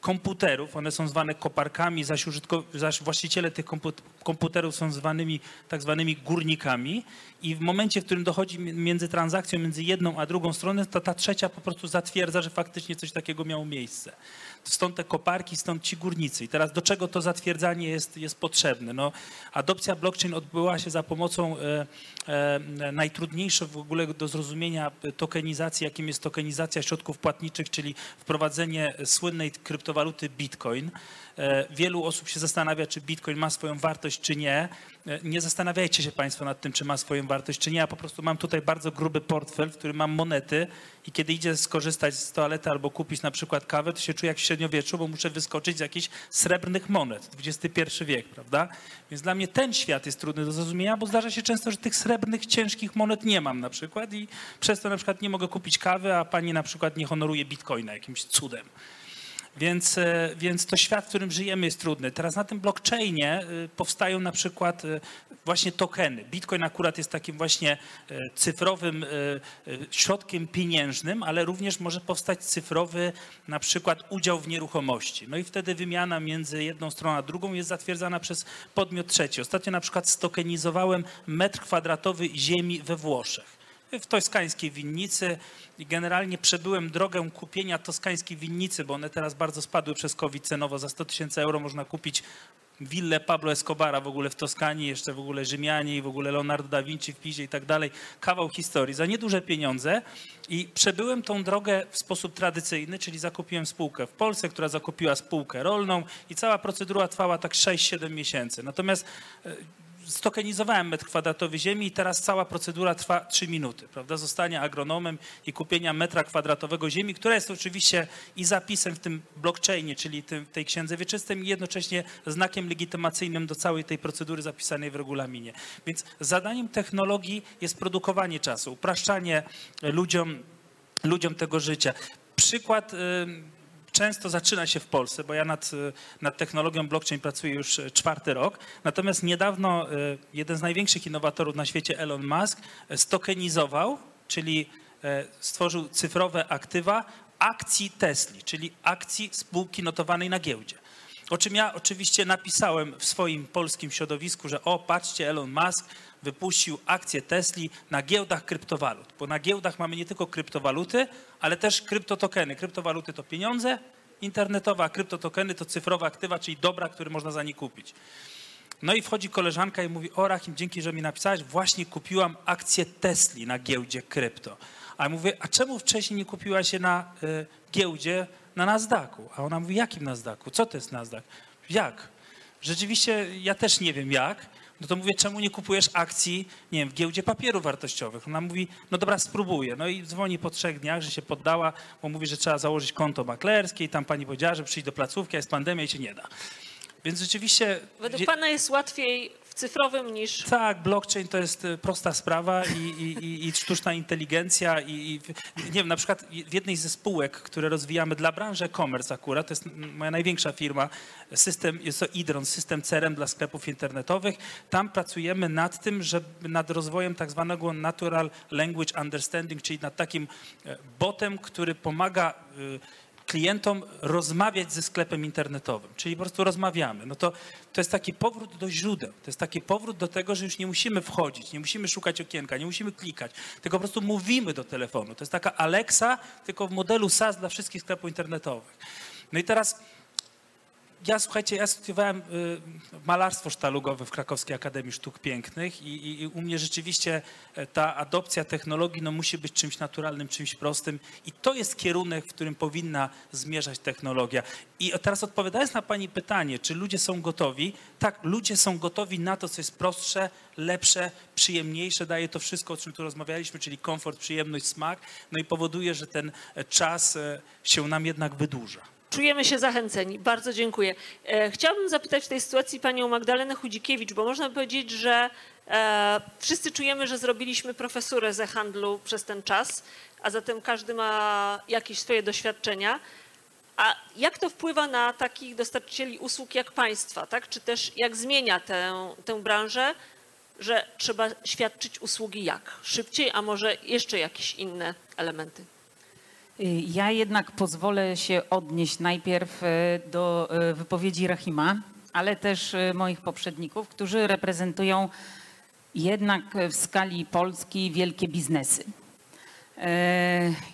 komputerów, one są zwane koparkami, zaś, użytko, zaś właściciele tych komput- komputerów są zwanymi tak zwanymi górnikami i w momencie, w którym dochodzi mi- między transakcją między jedną a drugą stroną, to ta trzecia po prostu zatwierdza, że faktycznie coś takiego miało miejsce. Stąd te koparki, stąd ci górnicy. I teraz do czego to zatwierdzanie jest, jest potrzebne? No, adopcja blockchain odbyła się za pomocą e, e, najtrudniejsze w ogóle do zrozumienia tokenizacji, jakim jest tokenizacja środków płatniczych, czyli wprowadzenie słynnej kryptowaluty Bitcoin. E, Wielu osób się zastanawia, czy Bitcoin ma swoją wartość, czy nie. E, Nie zastanawiajcie się Państwo nad tym, czy ma swoją wartość, czy nie. Ja po prostu mam tutaj bardzo gruby portfel, w którym mam monety i kiedy idzie skorzystać z toalety albo kupić na przykład kawę, to się czuję jak w średniowieczu, bo muszę wyskoczyć z jakichś srebrnych monet. XXI wiek, prawda? Więc dla mnie ten świat jest trudny do zrozumienia, bo zdarza się często, że tych srebrnych, ciężkich monet nie mam na przykład i przez to na przykład nie mogę kupić kawy, a pani na przykład nie honoruje bitcoina jakimś cudem. Więc, e, więc to świat, w którym żyjemy jest trudny. Teraz na tym blockchainie e, powstają na przykład e, właśnie tokeny. Bitcoin akurat jest takim właśnie cyfrowym środkiem pieniężnym, ale również może powstać cyfrowy na przykład udział w nieruchomości. No i wtedy wymiana między jedną stroną a drugą jest zatwierdzana przez podmiot trzeci. Ostatnio na przykład stokenizowałem metr kwadratowy ziemi we Włoszech w toskańskiej winnicy i generalnie przebyłem drogę kupienia toskańskiej winnicy, bo one teraz bardzo spadły przez COVID cenowo. Za 100 tysięcy euro można kupić willę Pablo Escobara w ogóle w Toskanii, jeszcze w ogóle Rzymianie i w ogóle Leonardo da Vinci w Pizie i tak dalej. Kawał historii za nieduże pieniądze i przebyłem tą drogę w sposób tradycyjny, czyli zakupiłem spółkę w Polsce, która zakupiła spółkę rolną i cała procedura trwała tak 6-7 miesięcy. Natomiast e, stokenizowałem metr kwadratowy ziemi i teraz cała procedura trwa 3 minuty, prawda? Zostania agronomem i kupienia metra kwadratowego ziemi, która jest oczywiście i zapisem w tym blockchainie, czyli tym, tej księdze wieczystym i jednocześnie znakiem legitymacyjnym do całej tej procedury zapisanej w regulaminie. Więc zadaniem technologii jest produkowanie czasu, upraszczanie ludziom, ludziom tego życia. Przykład... ym, często zaczyna się w Polsce, bo ja nad, y, nad technologią blockchain pracuję już y, czwarty rok. Natomiast niedawno y, jeden z największych innowatorów na świecie, Elon Musk, stokenizował, czyli stworzył cyfrowe aktywa akcji Tesli, czyli akcji spółki notowanej na giełdzie. O czym ja oczywiście napisałem w swoim polskim środowisku, że o, patrzcie, Elon Musk wypuścił akcje Tesli na giełdach kryptowalut. Bo na giełdach mamy nie tylko kryptowaluty, ale też kryptotokeny. Kryptowaluty to pieniądze internetowe, a kryptotokeny to cyfrowe aktywa, czyli dobra, które można za nie kupić. No i wchodzi koleżanka i mówi, o Rachim, dzięki, że mi napisałeś, właśnie kupiłam akcję Tesli na giełdzie krypto. A ja mówię, a czemu wcześniej nie kupiłaś się na y, giełdzie na Nasdaqu? A ona mówi, jakim Nasdaqu? Co to jest Nasdaq? Jak? Rzeczywiście ja też nie wiem jak. No to mówię, czemu nie kupujesz akcji, nie wiem, w giełdzie papierów wartościowych? Ona mówi, no dobra, spróbuję. No i dzwoni po trzech dniach, że się poddała, bo mówi, że trzeba założyć konto maklerskie i tam pani powiedziała, że przyjść do placówki, a jest pandemia i się nie da. Więc rzeczywiście... Według pana jest łatwiej cyfrowym niż tak, blockchain to jest e, prosta sprawa i, i, i, i sztuczna inteligencja i, i nie wiem, na przykład w jednej ze spółek, które rozwijamy dla branży e-commerce akurat, to jest moja największa firma, system, jest to Idron, system CRM dla sklepów internetowych. Tam pracujemy nad tym, żeby nad rozwojem tak zwanego Natural Language Understanding, czyli nad takim e, botem, który pomaga e, klientom rozmawiać ze sklepem internetowym, czyli po prostu rozmawiamy, no to to jest taki powrót do źródeł. To jest taki powrót do tego, że już nie musimy wchodzić, nie musimy szukać okienka, nie musimy klikać, tylko po prostu mówimy do telefonu. To jest taka Alexa, tylko w modelu SaaS dla wszystkich sklepów internetowych. No i teraz ja słuchajcie, ja studiowałem y, malarstwo sztalugowe w Krakowskiej Akademii Sztuk Pięknych i, i, u mnie rzeczywiście e, ta adopcja technologii no, musi być czymś naturalnym, czymś prostym i to jest kierunek, w którym powinna zmierzać technologia. I teraz odpowiadając na Pani pytanie, czy ludzie są gotowi? Tak, ludzie są gotowi na to, co jest prostsze, lepsze, przyjemniejsze, daje to wszystko, o czym tu rozmawialiśmy, czyli komfort, przyjemność, smak, no i powoduje, że ten e, czas e, się nam jednak wydłuża. Czujemy się zachęceni. Bardzo dziękuję. E, chciałabym zapytać w tej sytuacji panią Magdalenę Chudzikiewicz, bo można powiedzieć, że e, wszyscy czujemy, że zrobiliśmy profesurę ze handlu przez ten czas, a zatem każdy ma jakieś swoje doświadczenia. A jak to wpływa na takich dostarczycieli usług jak państwa, tak? Czy też jak zmienia tę, tę branżę, że trzeba świadczyć usługi jak? Szybciej, a może jeszcze jakieś inne elementy? Y, Ja jednak pozwolę się odnieść najpierw e, do e, wypowiedzi Rahima, ale też moich poprzedników, którzy reprezentują jednak w skali Polski wielkie biznesy.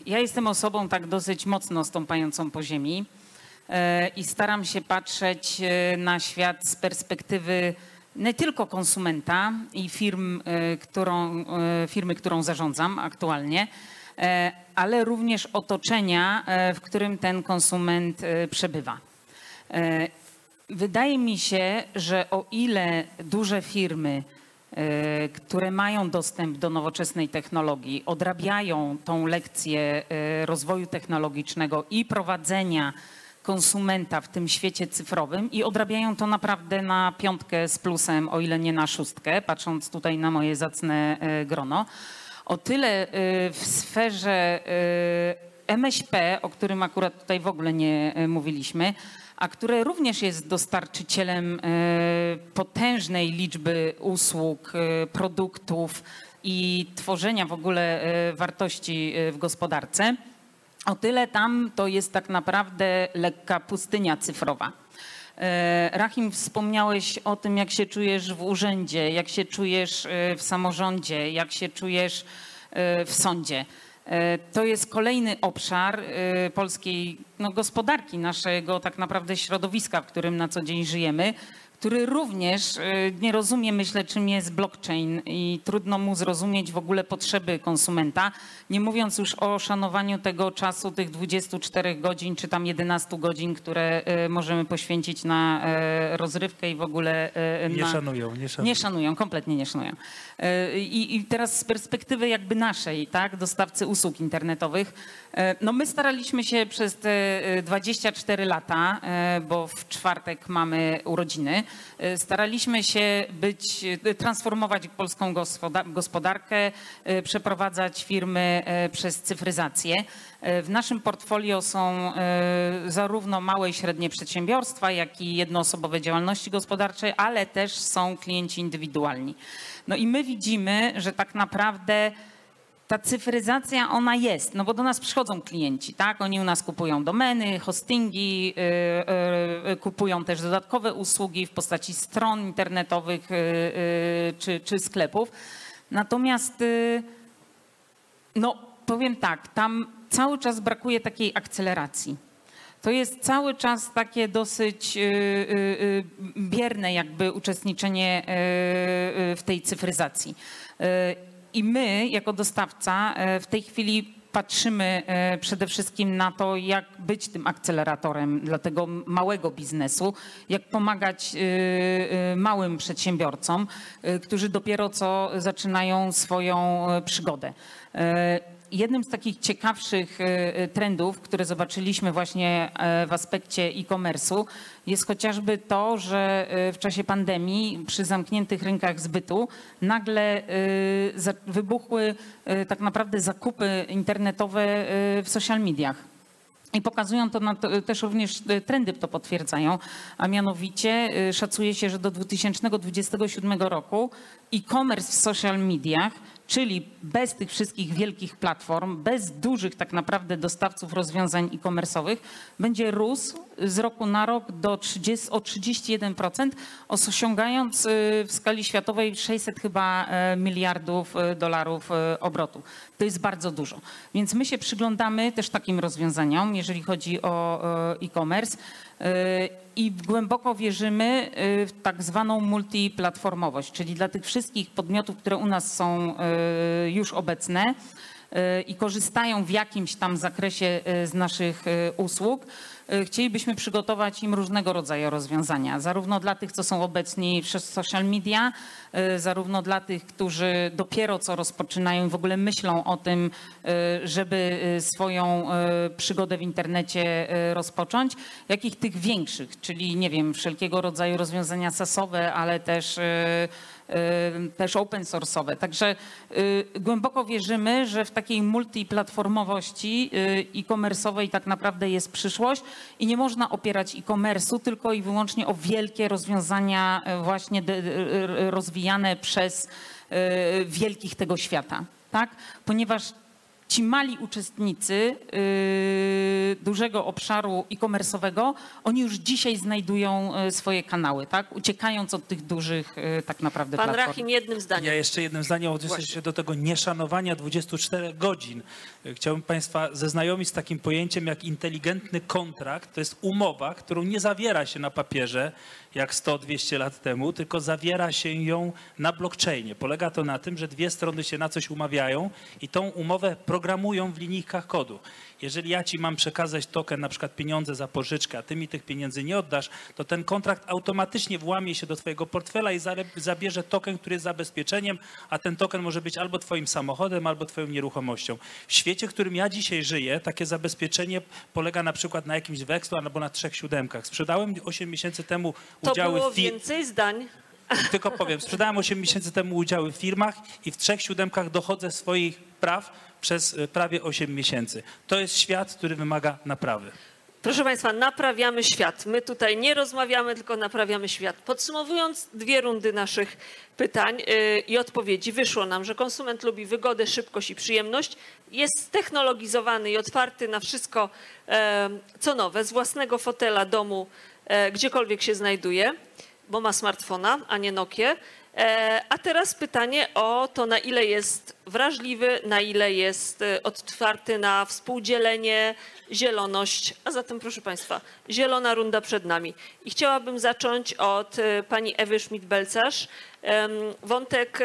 Ja jestem osobą tak dosyć mocno stąpającą po ziemi i staram się patrzeć na świat z perspektywy nie tylko konsumenta i firm, którą, firmy, którą zarządzam aktualnie, ale również otoczenia, e, w którym ten konsument e, przebywa. E, Wydaje mi się, że o ile duże firmy, e, które mają dostęp do nowoczesnej technologii, odrabiają tą lekcję e, rozwoju technologicznego i prowadzenia konsumenta w tym świecie cyfrowym i odrabiają to naprawdę na piątkę z plusem, o ile nie na szóstkę, patrząc tutaj na moje zacne e, grono. O tyle e, w sferze e, MŚP, o którym akurat tutaj w ogóle nie e, mówiliśmy, a które również jest dostarczycielem potężnej liczby usług, produktów i tworzenia w ogóle wartości w gospodarce. O tyle tam to jest tak naprawdę lekka pustynia cyfrowa. E, Rahim, wspomniałeś o tym, jak się czujesz w urzędzie, jak się czujesz e, w samorządzie, jak się czujesz e, w sądzie. To jest kolejny obszar polskiej no, gospodarki, naszego tak naprawdę środowiska, w którym na co dzień żyjemy, który również e, nie rozumie, myślę, czym jest blockchain i trudno mu zrozumieć w ogóle potrzeby konsumenta, nie mówiąc już o szanowaniu tego czasu, tych 24 godzin czy tam 11 godzin, które e, możemy poświęcić na e, rozrywkę i w ogóle Nie na... szanują, nie szanują. Nie szanują, kompletnie nie szanują. I, I teraz z perspektywy jakby naszej, tak, dostawcy usług internetowych, no my staraliśmy się przez te e, 24 lata, e, bo w czwartek mamy urodziny, e, staraliśmy się być, e, transformować polską gospoda- gospodarkę, e, przeprowadzać firmy e, przez cyfryzację. E, W naszym portfolio są e, zarówno małe i średnie przedsiębiorstwa, jak i jednoosobowe działalności gospodarcze, ale też są klienci indywidualni. No i my widzimy, że tak naprawdę ta cyfryzacja ona jest, no bo do nas przychodzą klienci, tak? Oni u nas kupują domeny, hostingi, yy, yy, kupują też dodatkowe usługi w postaci stron internetowych yy, czy, czy sklepów. Natomiast yy, no powiem tak, tam cały czas brakuje takiej akceleracji. To jest cały czas takie dosyć y, y, y, bierne jakby uczestniczenie y, y, w tej cyfryzacji. I my jako dostawca y, w tej chwili patrzymy y, przede wszystkim na to, jak być tym akceleratorem dla tego małego biznesu, jak pomagać y, małym przedsiębiorcom, którzy dopiero co zaczynają swoją przygodę. Jednym z takich ciekawszych e, trendów, które zobaczyliśmy właśnie e, w aspekcie e-commerce'u, jest chociażby to, że e, w czasie pandemii przy zamkniętych rynkach zbytu nagle e, wybuchły e, tak naprawdę zakupy internetowe e, w social mediach. I pokazują to, to też również e, trendy to potwierdzają, a mianowicie e, szacuje się, że do 2027 roku e-commerce w social mediach Czyli bez tych wszystkich wielkich platform, bez dużych tak naprawdę dostawców rozwiązań e-commerce'owych, będzie rósł z roku na rok do 30, o 31%, osiągając y, w skali światowej 600 chyba e, miliardów e, dolarów e, obrotu. To jest bardzo dużo. Więc my się przyglądamy też takim rozwiązaniom, jeżeli chodzi o e-commerce. E, I głęboko wierzymy e, w tak zwaną multiplatformowość, czyli dla tych wszystkich podmiotów, które u nas są e, już obecne i korzystają w jakimś tam zakresie z naszych usług, chcielibyśmy przygotować im różnego rodzaju rozwiązania, zarówno dla tych, co są obecni przez social media, e, zarówno dla tych, którzy dopiero co rozpoczynają i w ogóle myślą o tym, e, żeby e, swoją e, przygodę w internecie e, rozpocząć, jak i tych większych, czyli nie wiem, wszelkiego rodzaju rozwiązania sasowe, ale też e, e, też open source'owe. Także e, głęboko wierzymy, że w takiej multiplatformowości e, e-commerce'owej tak naprawdę jest przyszłość i nie można opierać e-commerce'u tylko i wyłącznie o wielkie rozwiązania właśnie rozwijane przez wielkich tego świata, tak? Ponieważ ci mali uczestnicy yy, dużego obszaru e-commerce'owego, oni już dzisiaj znajdują y, swoje kanały, tak? Uciekając od tych dużych y, tak naprawdę Pan platform. Rachim jednym Ja zdaniem. jeszcze jednym zdaniem odniosę się do tego nieszanowania 24 godzin. Chciałbym Państwa zeznajomić z takim pojęciem jak inteligentny kontrakt. To jest umowa, którą nie zawiera się na papierze jak 100-200 lat temu, tylko zawiera się ją na blockchainie. Polega to na tym, że dwie strony się na coś umawiają i tą umowę programują w linijkach kodu. Jeżeli ja ci mam przekazać token, na przykład pieniądze za pożyczkę, a ty mi tych pieniędzy nie oddasz, to ten kontrakt automatycznie włamie się do twojego portfela i zabierze token, który jest zabezpieczeniem, a ten token może być albo twoim samochodem, albo twoją nieruchomością. W świecie, w którym ja dzisiaj żyję, takie zabezpieczenie polega na przykład na jakimś wekslu albo na trzech siódemkach. Sprzedałem 8 miesięcy temu To udziały było w fir- więcej zdań. tylko powiem, sprzedałem 8 miesięcy temu udziały w firmach i w trzech siódemkach dochodzę swoich praw przez e, prawie 8 miesięcy. To jest świat, który wymaga naprawy. Proszę Państwa, naprawiamy świat. My tutaj nie rozmawiamy, tylko naprawiamy świat. Podsumowując dwie rundy naszych pytań yy, i odpowiedzi, wyszło nam, że konsument lubi wygodę, szybkość i przyjemność. Jest technologizowany i otwarty na wszystko, e, co nowe, z własnego fotela, domu, e, gdziekolwiek się znajduje, bo ma smartfona, a nie Nokię. E, A teraz pytanie o to, na ile jest wrażliwy, na ile jest e, otwarty na współdzielenie, zieloność. A zatem, proszę Państwa, zielona runda przed nami. I chciałabym zacząć od e, pani Ewy Schmidt-Belcarz. Wątek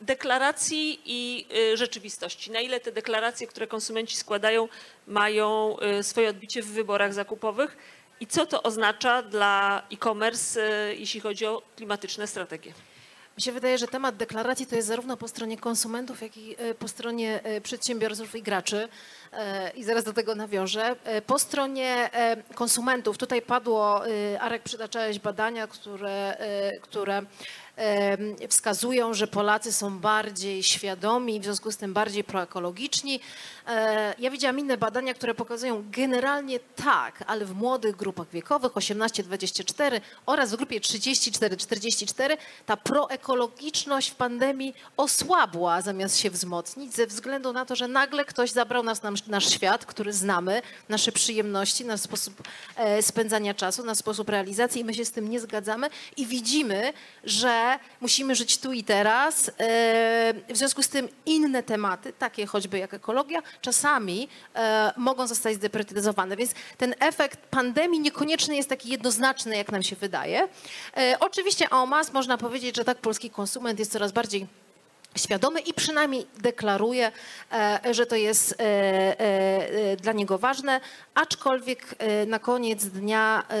deklaracji i rzeczywistości. Na ile te deklaracje, które konsumenci składają, mają swoje odbicie w wyborach zakupowych i co to oznacza dla e-commerce, y, jeśli chodzi o klimatyczne strategie? Mi się wydaje, że temat deklaracji to jest zarówno po stronie konsumentów, jak i e, po stronie e, przedsiębiorców i graczy. I zaraz do tego nawiążę. Po stronie konsumentów, tutaj padło, Arek przytaczałeś badania, które, które wskazują, że Polacy są bardziej świadomi, w związku z tym bardziej proekologiczni. E, Ja widziałam inne badania, które pokazują generalnie tak, ale w młodych grupach wiekowych 18-24 oraz w grupie 34-44 ta proekologiczność w pandemii osłabła zamiast się wzmocnić ze względu na to, że nagle ktoś zabrał nas nam, nasz świat, który znamy, nasze przyjemności, nasz sposób e, spędzania czasu, nasz sposób realizacji i my się z tym nie zgadzamy i widzimy, że musimy żyć tu i teraz. E, W związku z tym inne tematy, takie choćby jak ekologia, czasami e, mogą zostać zdeprytyzowane. Więc ten efekt pandemii niekoniecznie jest taki jednoznaczny, jak nam się wydaje. E, Oczywiście en masse można powiedzieć, że tak polski konsument jest coraz bardziej świadomy i przynajmniej deklaruje, że to jest dla niego ważne, aczkolwiek e, na koniec dnia e,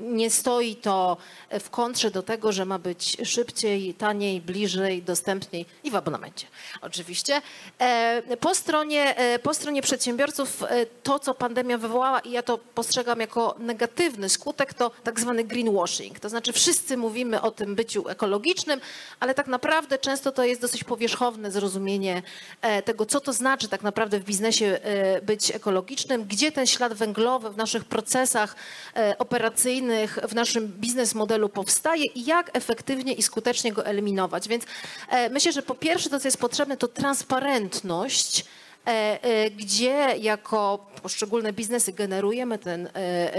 nie stoi to w kontrze do tego, że ma być szybciej, taniej, bliżej, dostępniej i w abonamencie oczywiście. E, Po stronie, po stronie przedsiębiorców to, co pandemia wywołała i ja to postrzegam jako negatywny skutek, to tak zwany greenwashing. To znaczy wszyscy mówimy o tym byciu ekologicznym, ale tak naprawdę często to jest dosyć powierzchowne zrozumienie tego, co to znaczy tak naprawdę w biznesie być ekologicznym, gdzie te ten ślad węglowy w naszych procesach e, operacyjnych, w naszym biznes modelu powstaje i jak efektywnie i skutecznie go eliminować. Więc e, myślę, że po pierwsze to, co jest potrzebne, to transparentność e, gdzie jako poszczególne biznesy generujemy ten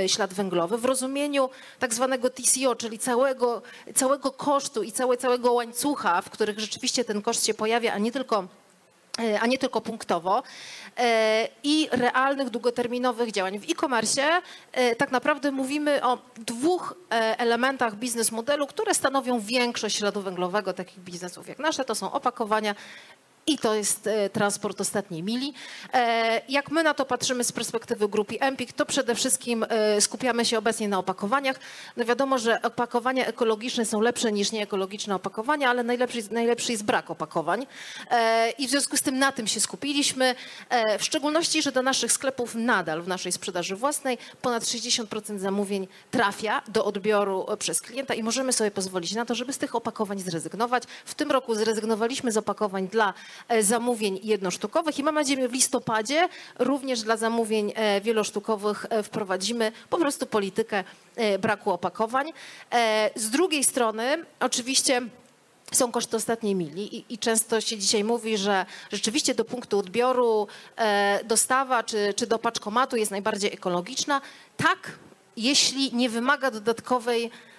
ślad węglowy w rozumieniu tak zwanego TCO, czyli całego, całego kosztu i całe, całego łańcucha, w których rzeczywiście ten koszt się pojawia, a nie tylko a nie tylko punktowo, i realnych, długoterminowych działań. W e-commerce e, tak naprawdę mówimy o dwóch e, elementach biznes modelu, które stanowią większość śladu węglowego takich biznesów jak nasze. To są opakowania i to jest e, transport ostatniej mili. E, Jak my na to patrzymy z perspektywy grupy Empik, to przede wszystkim e, skupiamy się obecnie na opakowaniach. No wiadomo, że opakowania ekologiczne są lepsze niż nieekologiczne opakowania, ale najlepszy, najlepszy jest brak opakowań. I w związku z tym na tym się skupiliśmy. W szczególności, że do naszych sklepów nadal w naszej sprzedaży własnej ponad 60% zamówień trafia do odbioru przez klienta i możemy sobie pozwolić na to, żeby z tych opakowań zrezygnować. W tym roku zrezygnowaliśmy z opakowań dla zamówień jednosztukowych i mam nadzieję, w listopadzie również dla zamówień e, wielosztukowych e, wprowadzimy po prostu politykę e, braku opakowań. E, Z drugiej strony oczywiście są koszty ostatniej mili i, i często się dzisiaj mówi, że rzeczywiście do punktu odbioru e, dostawa czy, czy do paczkomatu jest najbardziej ekologiczna. Tak, jeśli nie wymaga dodatkowej e, e,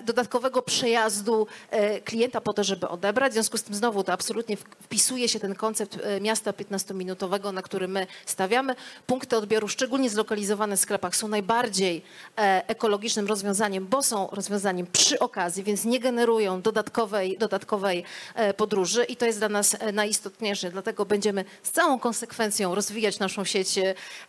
dodatkowego przejazdu e, klienta po to, żeby odebrać. W związku z tym znowu to absolutnie wpisuje się ten koncept e, miasta 15-minutowego, na który my stawiamy. Punkty odbioru, szczególnie zlokalizowane w sklepach, są najbardziej e, ekologicznym rozwiązaniem, bo są rozwiązaniem przy okazji, więc nie generują dodatkowej, dodatkowej e, podróży i to jest dla nas e, najistotniejsze. Dlatego będziemy z całą konsekwencją rozwijać naszą sieć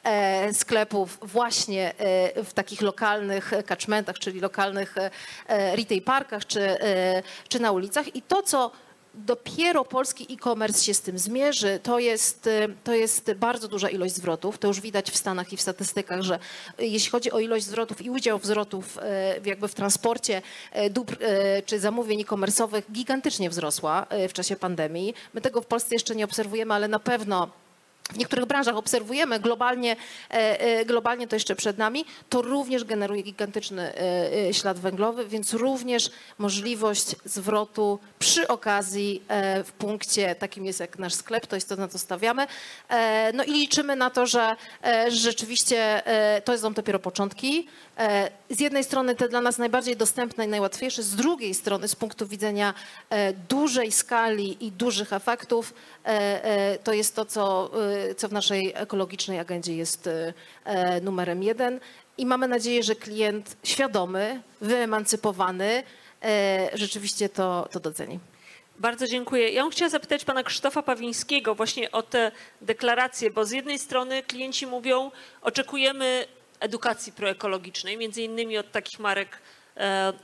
e, sklepów właśnie e, w takich lokalnych catchmentach, czyli lokalnych e, e, retail parkach czy, e, czy na ulicach. I to, co dopiero polski e-commerce się z tym zmierzy, to jest, to jest bardzo duża ilość zwrotów. To już widać w Stanach i w statystykach, że jeśli chodzi o ilość zwrotów i udział zwrotów jakby w transporcie dóbr czy zamówień e-commerce'owych gigantycznie wzrosła w czasie pandemii. My tego w Polsce jeszcze nie obserwujemy, ale na pewno w niektórych branżach obserwujemy, globalnie, e, e, globalnie to jeszcze przed nami, to również generuje gigantyczny e, ślad węglowy, więc również możliwość zwrotu przy okazji w punkcie takim jest jak nasz sklep, to jest to, na co stawiamy. No i liczymy na to, że rzeczywiście to są dopiero początki. Z jednej strony te dla nas najbardziej dostępne i najłatwiejsze, z drugiej strony z punktu widzenia dużej skali i dużych efektów, to jest to, co, co w naszej ekologicznej agendzie jest e, e, numerem jeden. I mamy nadzieję, że klient świadomy, wyemancypowany e, rzeczywiście to, to doceni. Bardzo dziękuję. Ja bym chciała zapytać pana Krzysztofa Pawińskiego właśnie o te deklaracje, bo z jednej strony klienci mówią, oczekujemy edukacji proekologicznej, między innymi od takich marek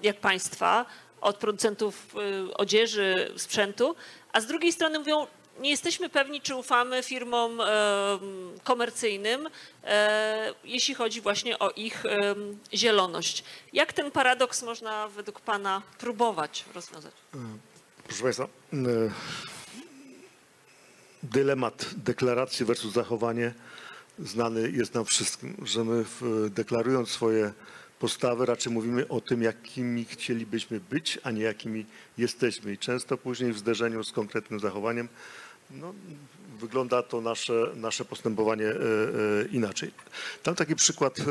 jak państwa, od producentów odzieży, sprzętu, a z drugiej strony mówią, nie jesteśmy pewni, czy ufamy firmom e, komercyjnym, e, jeśli chodzi właśnie o ich e, zieloność. Jak ten paradoks można według pana próbować rozwiązać? Proszę Państwa, e, dylemat deklaracji versus zachowanie znany jest nam wszystkim, że my deklarując swoje postawy raczej mówimy o tym, jakimi chcielibyśmy być, a nie jakimi jesteśmy. I często później w zderzeniu z konkretnym zachowaniem no, wygląda to nasze, nasze postępowanie e, e, inaczej. Tam taki przykład e,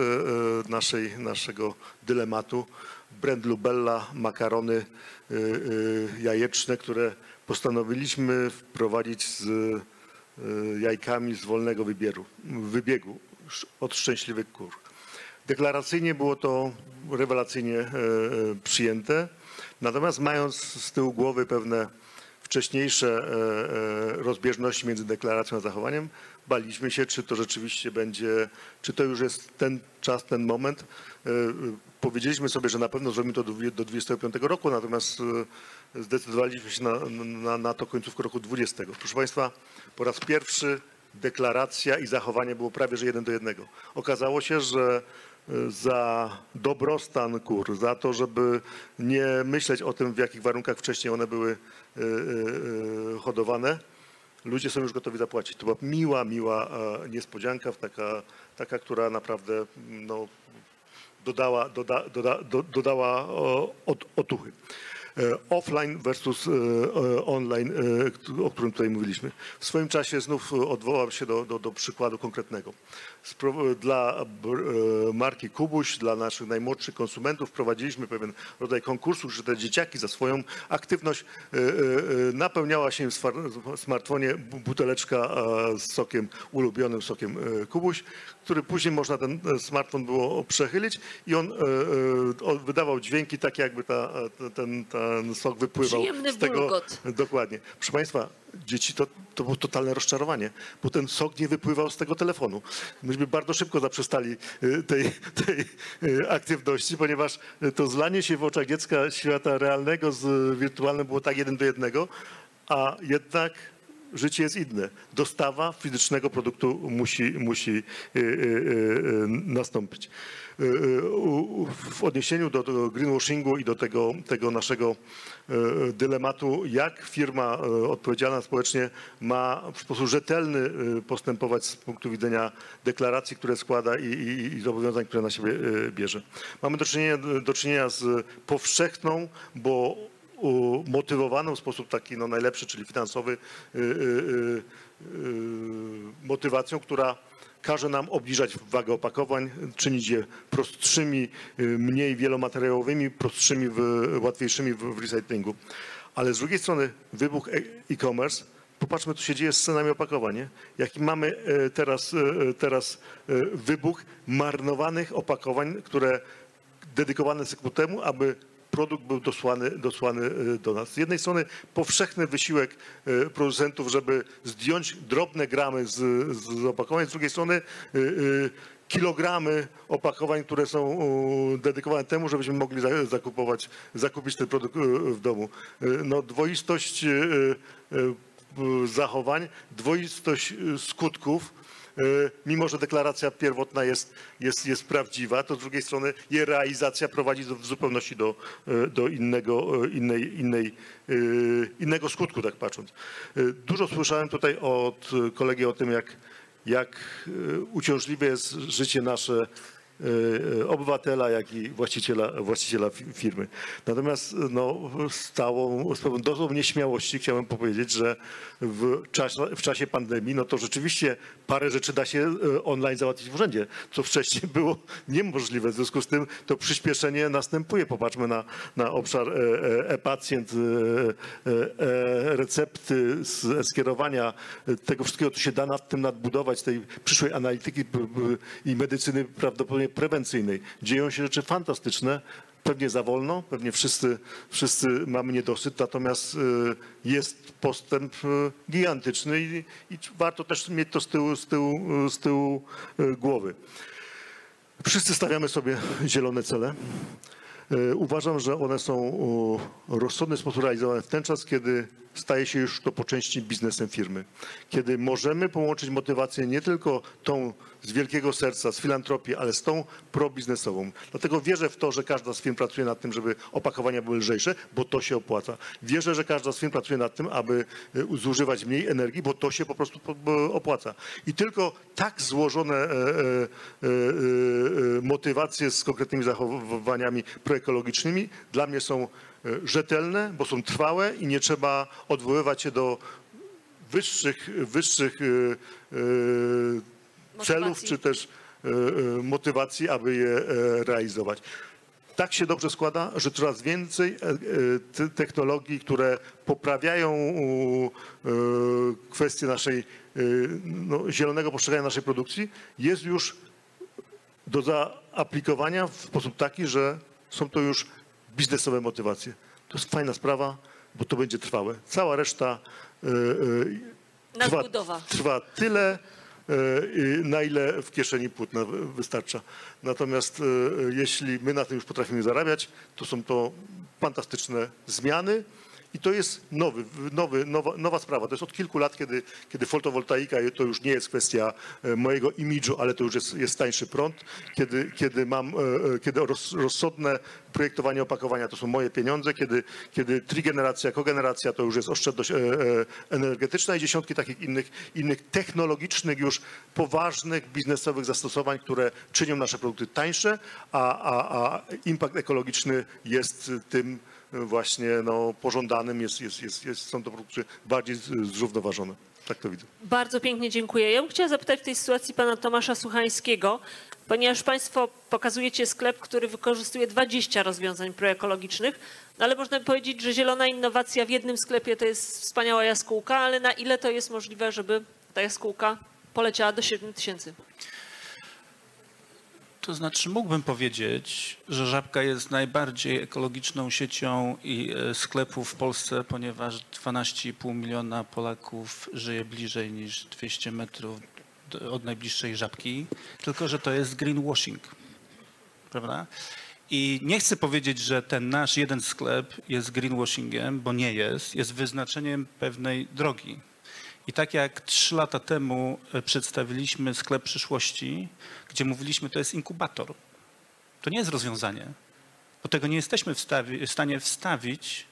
naszej, naszego dylematu. Brand Lubella, makarony jajeczne, które postanowiliśmy wprowadzić z jajkami z wolnego wybieru, wybiegu od szczęśliwych kur. Deklaracyjnie było to rewelacyjnie przyjęte, natomiast mając z tyłu głowy pewne wcześniejsze e, e, rozbieżności między deklaracją a zachowaniem, baliśmy się, czy to rzeczywiście będzie, czy to już jest ten czas, ten moment. E, Powiedzieliśmy sobie, że na pewno zrobimy to do dwu- do 25 roku, natomiast zdecydowaliśmy się na, na, na to końcówkę roku 20. Proszę Państwa, po raz pierwszy deklaracja i zachowanie było prawie że jeden do jednego. Okazało się, że za dobrostan kur, za to, żeby nie myśleć o tym, w jakich warunkach wcześniej one były y, y, y, hodowane, ludzie są już gotowi zapłacić. To była miła, miła e, niespodzianka, taka taka, która naprawdę no, dodała, doda, doda, do, dodała otuchy. E, Offline versus e, e, online, o którym tutaj mówiliśmy. W swoim czasie znów odwołam się do, do, do przykładu konkretnego. Dla marki Kubuś, dla naszych najmłodszych konsumentów wprowadziliśmy pewien rodzaj konkursu, że te dzieciaki za swoją aktywność napełniała się w smartfonie bu- buteleczka z sokiem, ulubionym sokiem Kubuś, który później można ten e, smartfon było przechylić i on e, e, wydawał dźwięki takie jakby ta, ten, ten sok wypływał Przyjemny z tego. bulgot. Dokładnie. Proszę Państwa, dzieci to, to było totalne rozczarowanie, bo ten sok nie wypływał z tego telefonu. Myśmy bardzo szybko zaprzestali tej, tej aktywności, ponieważ to zlanie się w oczach dziecka świata realnego z wirtualnym było tak jeden do jednego, a jednak życie jest inne. Dostawa fizycznego produktu musi, musi y, y, y, nastąpić. W odniesieniu do, greenwashingu i do tego, tego naszego dylematu, jak firma odpowiedzialna społecznie ma w sposób rzetelny postępować z punktu widzenia deklaracji, które składa i, i, i zobowiązań, które na siebie bierze. Mamy do czynienia, do czynienia z powszechną, bo motywowaną w sposób taki no, najlepszy, czyli finansowy, y, y, y, motywacją, która każe nam obniżać wagę opakowań, czynić je prostszymi, mniej wielomateriałowymi, prostszymi, w- łatwiejszymi w, recyklingu. Ale z drugiej strony wybuch e- e-commerce, popatrzmy, co się dzieje z cenami opakowań. Nie? Jaki mamy e, teraz, e, teraz wybuch marnowanych opakowań, które dedykowane są ku temu, aby produkt był dosłany, dosłany y, do nas. Z jednej strony powszechny wysiłek y, producentów, żeby zdjąć drobne gramy z, z opakowań, z drugiej strony y, kilogramy opakowań, które są dedykowane temu, żebyśmy mogli za- zakupować, zakupić ten produkt w domu. No, dwoistość zachowań, dwoistość skutków, mimo że deklaracja pierwotna jest, jest, jest prawdziwa, to z drugiej strony jej realizacja prowadzi w zupełności do, e, do innego, e, innej, innej, innego skutku, tak patrząc. Dużo słyszałem tutaj od kolegi o tym, jak, jak uciążliwe jest życie nasze obywatela, jak i właściciela, właściciela fi- firmy. Natomiast no, z całą, z dozą nieśmiałości chciałem powiedzieć, że w czasie, w czasie pandemii, no to rzeczywiście parę rzeczy da się e, online załatwić w urzędzie, co wcześniej było niemożliwe. W związku z tym to przyspieszenie następuje. Popatrzmy na, na obszar e-pacjent, e, e, e, recepty, skierowania tego wszystkiego, co się da nad tym nadbudować, tej przyszłej analityki i medycyny prawdopodobnie prewencyjnej. Dzieją się rzeczy fantastyczne. Pewnie za wolno, pewnie wszyscy, wszyscy mamy niedosyt, natomiast y, jest postęp y, gigantyczny i, i warto też mieć to z tyłu, z tyłu, z tyłu y, głowy. Wszyscy stawiamy sobie zielone cele. Uważam, że one są rozsądny sposób realizowane w ten czas, kiedy staje się już to po części biznesem firmy. Kiedy możemy połączyć motywację nie tylko tą z wielkiego serca, z filantropii, ale z tą probiznesową. Dlatego wierzę w to, że każda z firm pracuje nad tym, żeby opakowania były lżejsze, bo to się opłaca. Wierzę, że każda z firm pracuje nad tym, aby e, zużywać mniej energii, bo to się po prostu opłaca. I tylko tak złożone e, e, e, motywacje z konkretnymi zachowaniami proekologicznymi dla mnie są rzetelne, bo są trwałe i nie trzeba odwoływać się do wyższych, wyższych e, e, celów czy też e, e, motywacji, aby je e, realizować. Tak się dobrze składa, że coraz więcej te- technologii, które poprawiają u, kwestie naszej no, zielonego postrzegania naszej produkcji, jest już do zaaplikowania w sposób taki, że są to już biznesowe motywacje. To jest fajna sprawa, bo to będzie trwałe. Cała reszta trwa, trwa tyle, na ile w kieszeni płótna wy- wystarcza. Natomiast e, jeśli my na tym już potrafimy zarabiać, to są to fantastyczne zmiany I to jest nowy, nowy, nowa, nowa sprawa. To jest od kilku lat, kiedy, kiedy fotowoltaika to już nie jest kwestia e, mojego imidżu, ale to już jest, jest tańszy prąd. Kiedy, kiedy mam, e, e, kiedy roz, rozsądne projektowanie opakowania to są moje pieniądze, kiedy, kiedy trigeneracja, kogeneracja to już jest oszczędność energetyczna i dziesiątki takich innych, innych technologicznych już poważnych biznesowych zastosowań, które czynią nasze produkty tańsze, a, a, a impact ekologiczny jest tym właśnie no, pożądanym, jest, jest, jest, jest, są to produkty bardziej zrównoważone. Tak to widzę. Bardzo pięknie dziękuję. Ja bym chciała zapytać w tej sytuacji pana Tomasza Suchańskiego, ponieważ państwo pokazujecie sklep, który wykorzystuje 20 rozwiązań proekologicznych, no ale można by powiedzieć, że zielona innowacja w jednym sklepie to jest wspaniała jaskółka, ale na ile to jest możliwe, żeby ta jaskółka poleciała do 7 tysięcy? To znaczy mógłbym powiedzieć, że Żabka jest najbardziej ekologiczną siecią i e, sklepów w Polsce, ponieważ 12,5 miliona Polaków żyje bliżej niż 200 metrów od najbliższej Żabki, tylko że to jest greenwashing, prawda? I nie chcę powiedzieć, że ten nasz jeden sklep jest greenwashingiem, bo nie jest, jest wyznaczeniem pewnej drogi. I tak jak trzy lata temu e, przedstawiliśmy sklep przyszłości, gdzie mówiliśmy, to jest inkubator. To nie jest rozwiązanie, bo tego nie jesteśmy wstawi- w stanie wstawić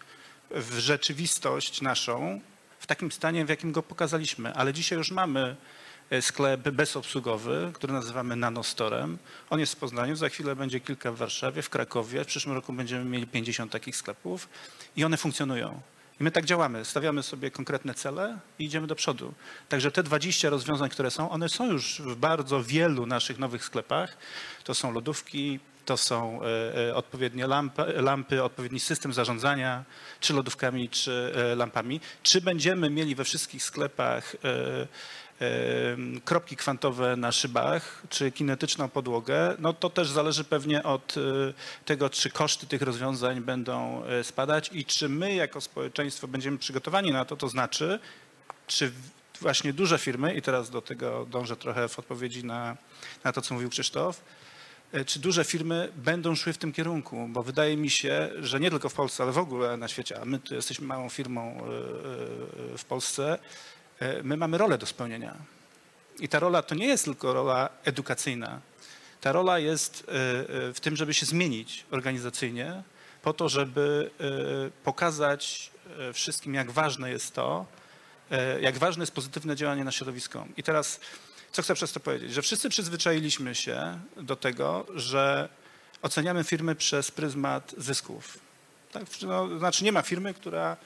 w rzeczywistość naszą w takim stanie, w jakim go pokazaliśmy. Ale dzisiaj już mamy e, sklep bezobsługowy, który nazywamy Nanostorem. On jest w Poznaniu, za chwilę będzie kilka w Warszawie, w Krakowie. W przyszłym roku będziemy mieli 50 takich sklepów i one funkcjonują. I my tak działamy, stawiamy sobie konkretne cele i idziemy do przodu. Także te 20 rozwiązań, które są, one są już w bardzo wielu naszych nowych sklepach. To są lodówki, to są e, e, odpowiednie lampy, lampy, odpowiedni system zarządzania, czy lodówkami, czy e, lampami. Czy będziemy mieli we wszystkich sklepach kropki kwantowe na szybach, czy kinetyczną podłogę, no to też zależy pewnie od e, tego, czy koszty tych rozwiązań będą e, spadać i czy my jako społeczeństwo będziemy przygotowani na to, to znaczy, czy właśnie duże firmy, i teraz do tego dążę trochę w odpowiedzi na, na to, co mówił Krzysztof, e, czy duże firmy będą szły w tym kierunku, bo wydaje mi się, że nie tylko w Polsce, ale w ogóle na świecie, a my tu jesteśmy małą firmą w Polsce, my mamy rolę do spełnienia. I ta rola to nie jest tylko rola edukacyjna. Ta rola jest e, e, w tym, żeby się zmienić organizacyjnie, po to, żeby e, pokazać e, wszystkim, jak ważne jest to, e, jak ważne jest pozytywne działanie na środowisko. I teraz, co chcę przez to powiedzieć? Że wszyscy przyzwyczailiśmy się do tego, że oceniamy firmy przez pryzmat zysków. Tak? No, znaczy nie ma firmy, która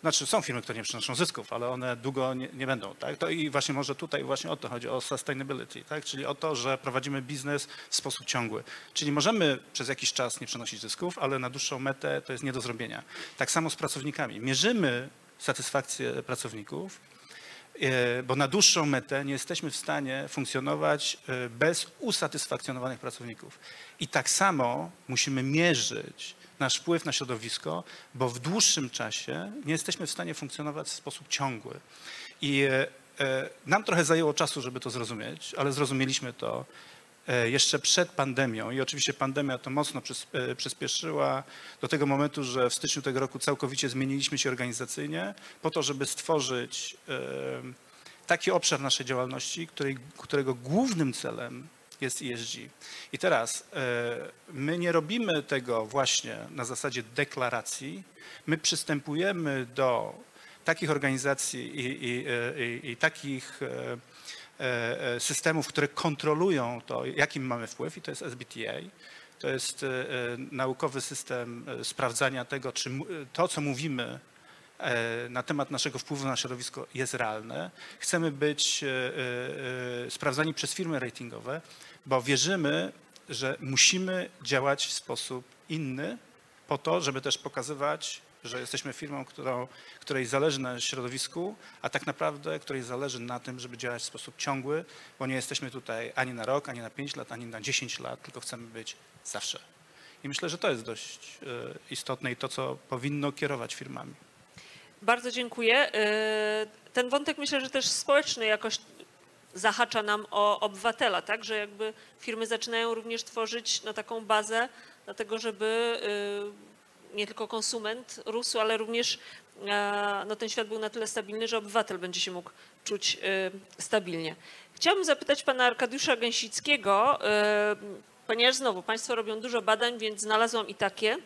znaczy są firmy, które nie przynoszą zysków, ale one długo nie, nie będą. Tak? To I właśnie może tutaj właśnie o to chodzi, o sustainability, tak? czyli o to, że prowadzimy biznes w sposób ciągły. Czyli możemy przez jakiś czas nie przynosić zysków, ale na dłuższą metę to jest nie do zrobienia. Tak samo z pracownikami. Mierzymy satysfakcję pracowników, e, bo na dłuższą metę nie jesteśmy w stanie funkcjonować e, bez usatysfakcjonowanych pracowników. I tak samo musimy mierzyć nasz wpływ na środowisko, bo w dłuższym czasie nie jesteśmy w stanie funkcjonować w sposób ciągły. I e, e, nam trochę zajęło czasu, żeby to zrozumieć, ale zrozumieliśmy to e, jeszcze przed pandemią i oczywiście pandemia to mocno przys- przyspieszyła do tego momentu, że w styczniu tego roku całkowicie zmieniliśmy się organizacyjnie po to, żeby stworzyć taki obszar naszej działalności, którego głównym celem jest ESG. I teraz e, my nie robimy tego właśnie na zasadzie deklaracji, my przystępujemy do takich organizacji i, i, e, i, i takich e, systemów, które kontrolują to, jaki my mamy wpływ i to jest SBTA. To jest naukowy system sprawdzania tego, czy to, co mówimy na temat naszego wpływu na środowisko jest realne. Chcemy być e, e, e, sprawdzani przez firmy ratingowe, bo wierzymy, że musimy działać w sposób inny po to, żeby też pokazywać, że jesteśmy firmą, którą, której zależy na środowisku, a tak naprawdę której zależy na tym, żeby działać w sposób ciągły, bo nie jesteśmy tutaj ani na rok, ani na 5 lat, ani na 10 lat, tylko chcemy być zawsze. I myślę, że to jest dość e, istotne i to, co powinno kierować firmami. Bardzo dziękuję. E, Ten wątek myślę, że też społeczny jakoś zahacza nam o obywatela, tak? Że jakby firmy zaczynają również tworzyć no, taką bazę, dlatego żeby y, nie tylko konsument rósł, ale również e, no, ten świat był na tyle stabilny, że obywatel będzie się mógł czuć stabilnie. Chciałabym zapytać pana Arkadiusza Gęsickiego, ponieważ znowu państwo robią dużo badań, więc znalazłam i takie.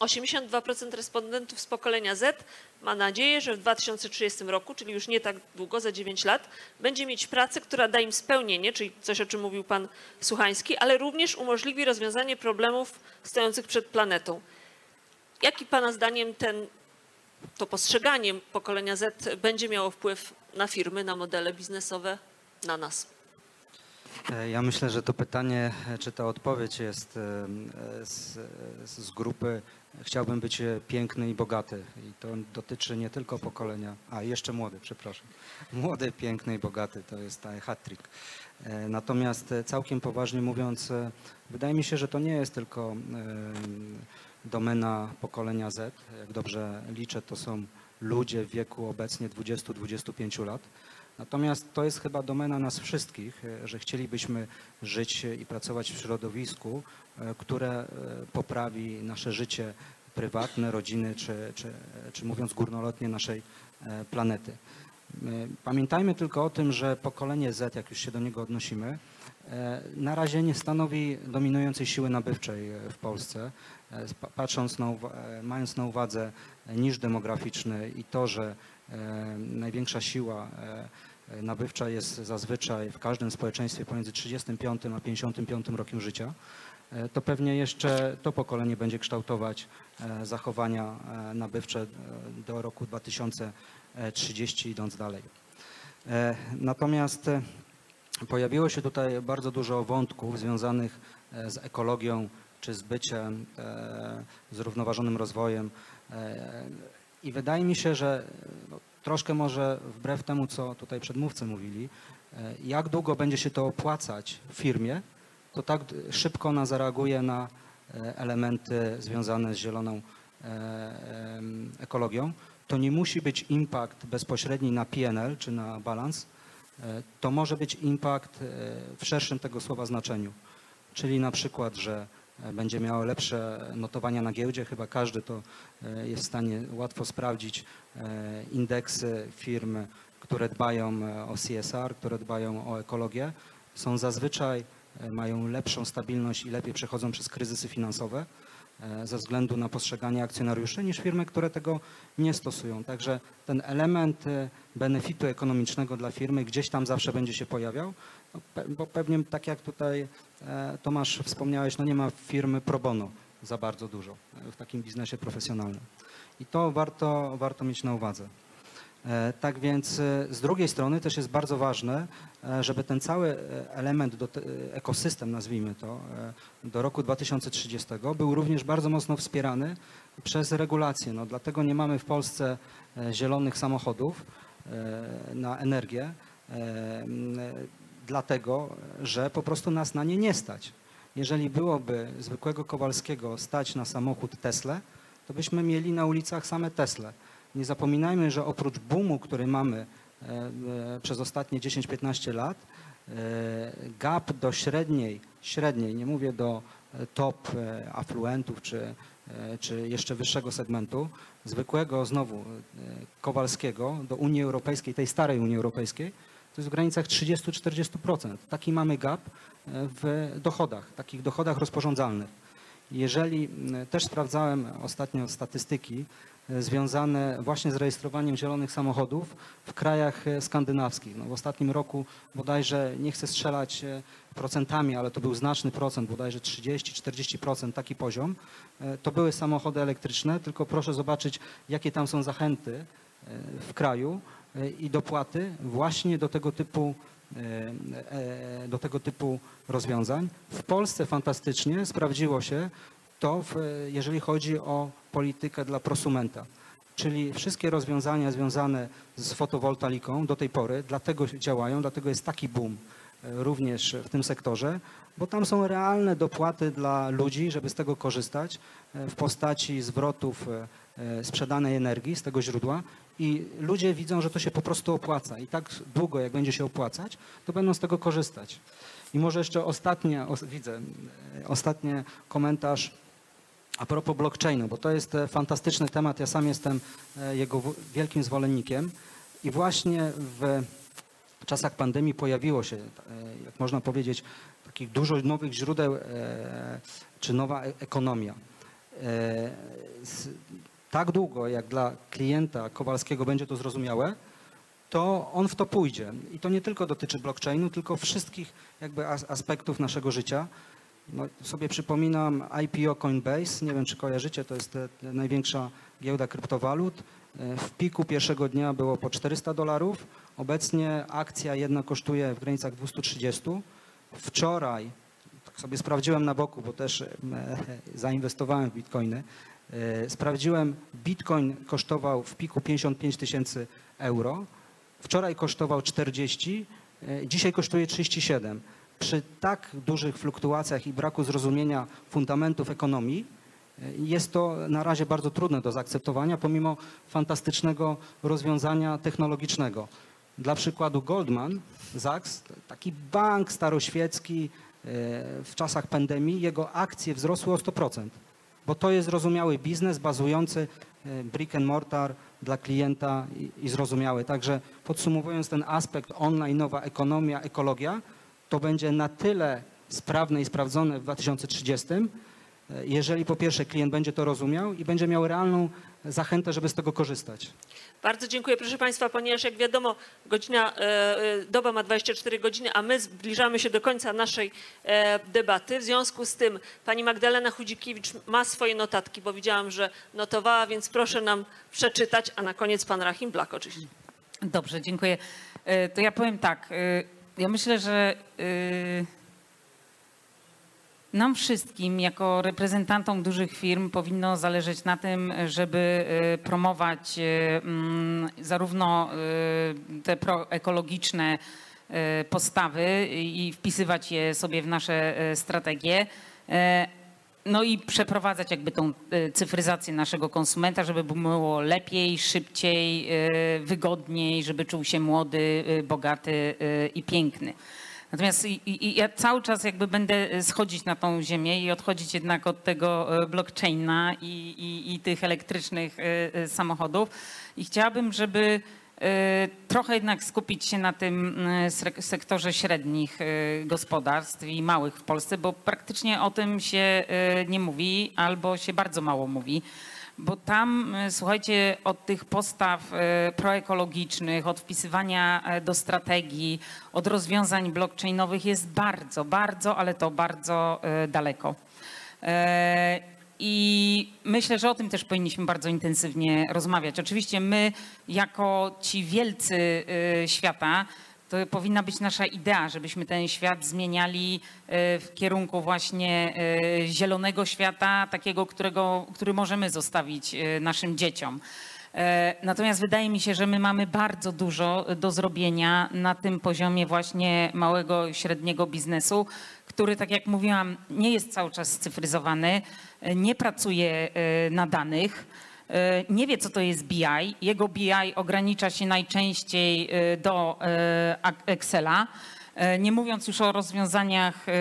82% respondentów z pokolenia Z ma nadzieję, że w 2030 roku, czyli już nie tak długo, za 9 lat, będzie mieć pracę, która da im spełnienie, czyli coś, o czym mówił pan Słuchański, ale również umożliwi rozwiązanie problemów stojących przed planetą. Jaki pana zdaniem ten, to postrzeganie pokolenia Z będzie miało wpływ na firmy, na modele biznesowe, na nas? E, Ja myślę, że to pytanie, e, czy ta odpowiedź jest e, z, z grupy chciałbym być piękny i bogaty. I to dotyczy nie tylko pokolenia, a jeszcze młody, przepraszam. Młody, piękny i bogaty to jest ta hat-trick. Natomiast całkiem poważnie mówiąc, wydaje mi się, że to nie jest tylko em, domena pokolenia Z. Jak dobrze liczę, to są ludzie w wieku obecnie 20-25 lat. Natomiast to jest chyba domena nas wszystkich, e, że chcielibyśmy żyć i pracować w środowisku, e, które e, poprawi nasze życie prywatne, rodziny, czy, czy, czy mówiąc górnolotnie naszej planety. Pamiętajmy tylko o tym, że pokolenie Z, jak już się do niego odnosimy, na razie nie stanowi dominującej siły nabywczej w Polsce. Patrząc na, mając na uwadze niż demograficzny i to, że największa siła e, e, nabywcza jest zazwyczaj w każdym społeczeństwie pomiędzy 35 a 55 rokiem życia, e, to pewnie jeszcze to pokolenie będzie kształtować e, zachowania e, nabywcze e, do roku 2030 idąc dalej. E, Natomiast e, pojawiło się tutaj bardzo dużo wątków związanych e, z ekologią czy z byciem, e, zrównoważonym rozwojem. I wydaje mi się, że no, troszkę może wbrew temu, co tutaj przedmówcy mówili, e, jak długo będzie się to opłacać firmie, to tak szybko ona zareaguje na e, elementy związane z zieloną e, ekologią. To nie musi być impact bezpośredni na PNL czy na balans, to może być impact w szerszym tego słowa znaczeniu. Czyli na przykład, że będzie miało lepsze notowania na giełdzie, chyba każdy to e, jest w stanie łatwo sprawdzić e, indeksy firm, które dbają e, o CSR, które dbają o ekologię, są zazwyczaj, mają lepszą stabilność i lepiej przechodzą przez kryzysy finansowe ze względu na postrzeganie akcjonariuszy niż firmy, które tego nie stosują. Także ten element benefitu ekonomicznego dla firmy gdzieś tam zawsze będzie się pojawiał, bo pewnie tak jak tutaj e, Tomasz wspomniałeś, no nie ma firmy pro bono za bardzo dużo e, w takim biznesie profesjonalnym. I to warto, warto mieć na uwadze. E, Tak więc z drugiej strony też jest bardzo ważne, żeby ten cały element, ekosystem nazwijmy to, do roku 2030 był również bardzo mocno wspierany przez regulacje. No, dlatego nie mamy w Polsce zielonych samochodów na energię, dlatego, że po prostu nas na nie nie stać. Jeżeli byłoby zwykłego Kowalskiego stać na samochód Tesla, to byśmy mieli na ulicach same Tesle. Nie zapominajmy, że oprócz boomu, który mamy e, e, przez ostatnie 10-15 lat, e, gap do średniej, średniej, nie mówię do top afluentów czy, czy jeszcze wyższego segmentu, zwykłego znowu Kowalskiego do Unii Europejskiej, tej starej Unii Europejskiej, to jest w granicach 30-40%. Taki mamy gap e, w dochodach, takich dochodach rozporządzalnych. Jeżeli też sprawdzałem ostatnio statystyki e, związane właśnie z rejestrowaniem zielonych samochodów w krajach e, skandynawskich. No, w ostatnim roku bodajże, nie chcę strzelać procentami, ale to był znaczny procent, bodajże 30-40% taki poziom. To były samochody elektryczne, tylko proszę zobaczyć, jakie tam są zachęty w kraju i dopłaty właśnie do tego typu e, e, do tego typu rozwiązań. W Polsce fantastycznie sprawdziło się to, w, jeżeli chodzi o politykę dla prosumenta. Czyli wszystkie rozwiązania związane z fotowoltaiką do tej pory dlatego działają, dlatego jest taki boom e, również w tym sektorze, bo tam są realne dopłaty dla ludzi, żeby z tego korzystać e, w postaci zwrotów e, e, sprzedanej energii z tego źródła i ludzie widzą, że to się po prostu opłaca i tak długo jak będzie się opłacać, to będą z tego korzystać. I może jeszcze ostatnie, os, widzę, e, ostatni komentarz A propos blockchainu, bo to jest e, fantastyczny temat, ja sam jestem e, jego wielkim zwolennikiem i właśnie w czasach pandemii pojawiło się, jak można powiedzieć, takich dużo nowych źródeł, czy nowa ekonomia. Tak długo, jak dla klienta Kowalskiego będzie to zrozumiałe, to on w to pójdzie. I to nie tylko dotyczy blockchainu, tylko wszystkich jakby as- aspektów naszego życia. No, sobie przypominam IPO Coinbase, nie wiem czy kojarzycie, to jest e, największa giełda kryptowalut. E, W piku pierwszego dnia było po 400 dolarów, obecnie akcja jedna kosztuje w granicach 230. Wczoraj, tak sobie sprawdziłem na boku, bo też e, zainwestowałem w bitcoiny, sprawdziłem, bitcoin kosztował w piku 55 tysięcy euro, wczoraj kosztował 40, e, dzisiaj kosztuje 37 przy tak dużych fluktuacjach i braku zrozumienia fundamentów ekonomii e, jest to na razie bardzo trudne do zaakceptowania, pomimo fantastycznego rozwiązania technologicznego. Dla przykładu Goldman Sachs, taki bank staroświecki e, w czasach pandemii, jego akcje wzrosły o 100%, bo to jest zrozumiały biznes bazujący e, brick and mortar dla klienta i, i zrozumiały. Także podsumowując ten aspekt online, nowa ekonomia, ekologia, to będzie na tyle sprawne i sprawdzone w 2030, e, jeżeli po pierwsze klient będzie to rozumiał i będzie miał realną zachętę, żeby z tego korzystać. Bardzo dziękuję, proszę Państwa, ponieważ jak wiadomo, godzina, e, e, doba ma 24 godziny, a my zbliżamy się do końca naszej e, debaty. W związku z tym pani Magdalena Chudzikiewicz ma swoje notatki, bo widziałam, że notowała, więc proszę nam przeczytać, a na koniec pan Rahim Blak oczywiście. Dobrze, dziękuję. To ja powiem tak. Ja myślę, że nam wszystkim, jako reprezentantom dużych firm, powinno zależeć na tym, żeby e, promować e, mm, zarówno e, te proekologiczne postawy i wpisywać je sobie w nasze strategie. no i przeprowadzać jakby tą cyfryzację naszego konsumenta, żeby było lepiej, szybciej, wygodniej, żeby czuł się młody, bogaty i piękny. Natomiast i, i, ja cały czas jakby będę e, schodzić na tą ziemię i odchodzić jednak od tego e, blockchaina i, i, i tych elektrycznych e, samochodów. I chciałabym, żeby trochę jednak skupić się na tym sektorze średnich gospodarstw i małych w Polsce, bo praktycznie o tym się nie mówi albo się bardzo mało mówi. Bo tam, e, słuchajcie, od tych postaw e, proekologicznych, od wpisywania e, do strategii, od rozwiązań blockchainowych jest bardzo, bardzo, ale to bardzo daleko. I myślę, że o tym też powinniśmy bardzo intensywnie rozmawiać. Oczywiście my, jako ci wielcy świata, to powinna być nasza idea, żebyśmy ten świat zmieniali e, w kierunku właśnie e, zielonego świata, takiego, którego, który możemy zostawić e, naszym dzieciom. Natomiast wydaje mi się, że my mamy bardzo dużo do zrobienia na tym poziomie właśnie małego i średniego biznesu, który, tak jak mówiłam, nie jest cały czas scyfryzowany, e, nie pracuje na danych, nie wie, co to jest BI. Jego BI ogranicza się najczęściej e, do e, Excela, e, nie mówiąc już o rozwiązaniach e,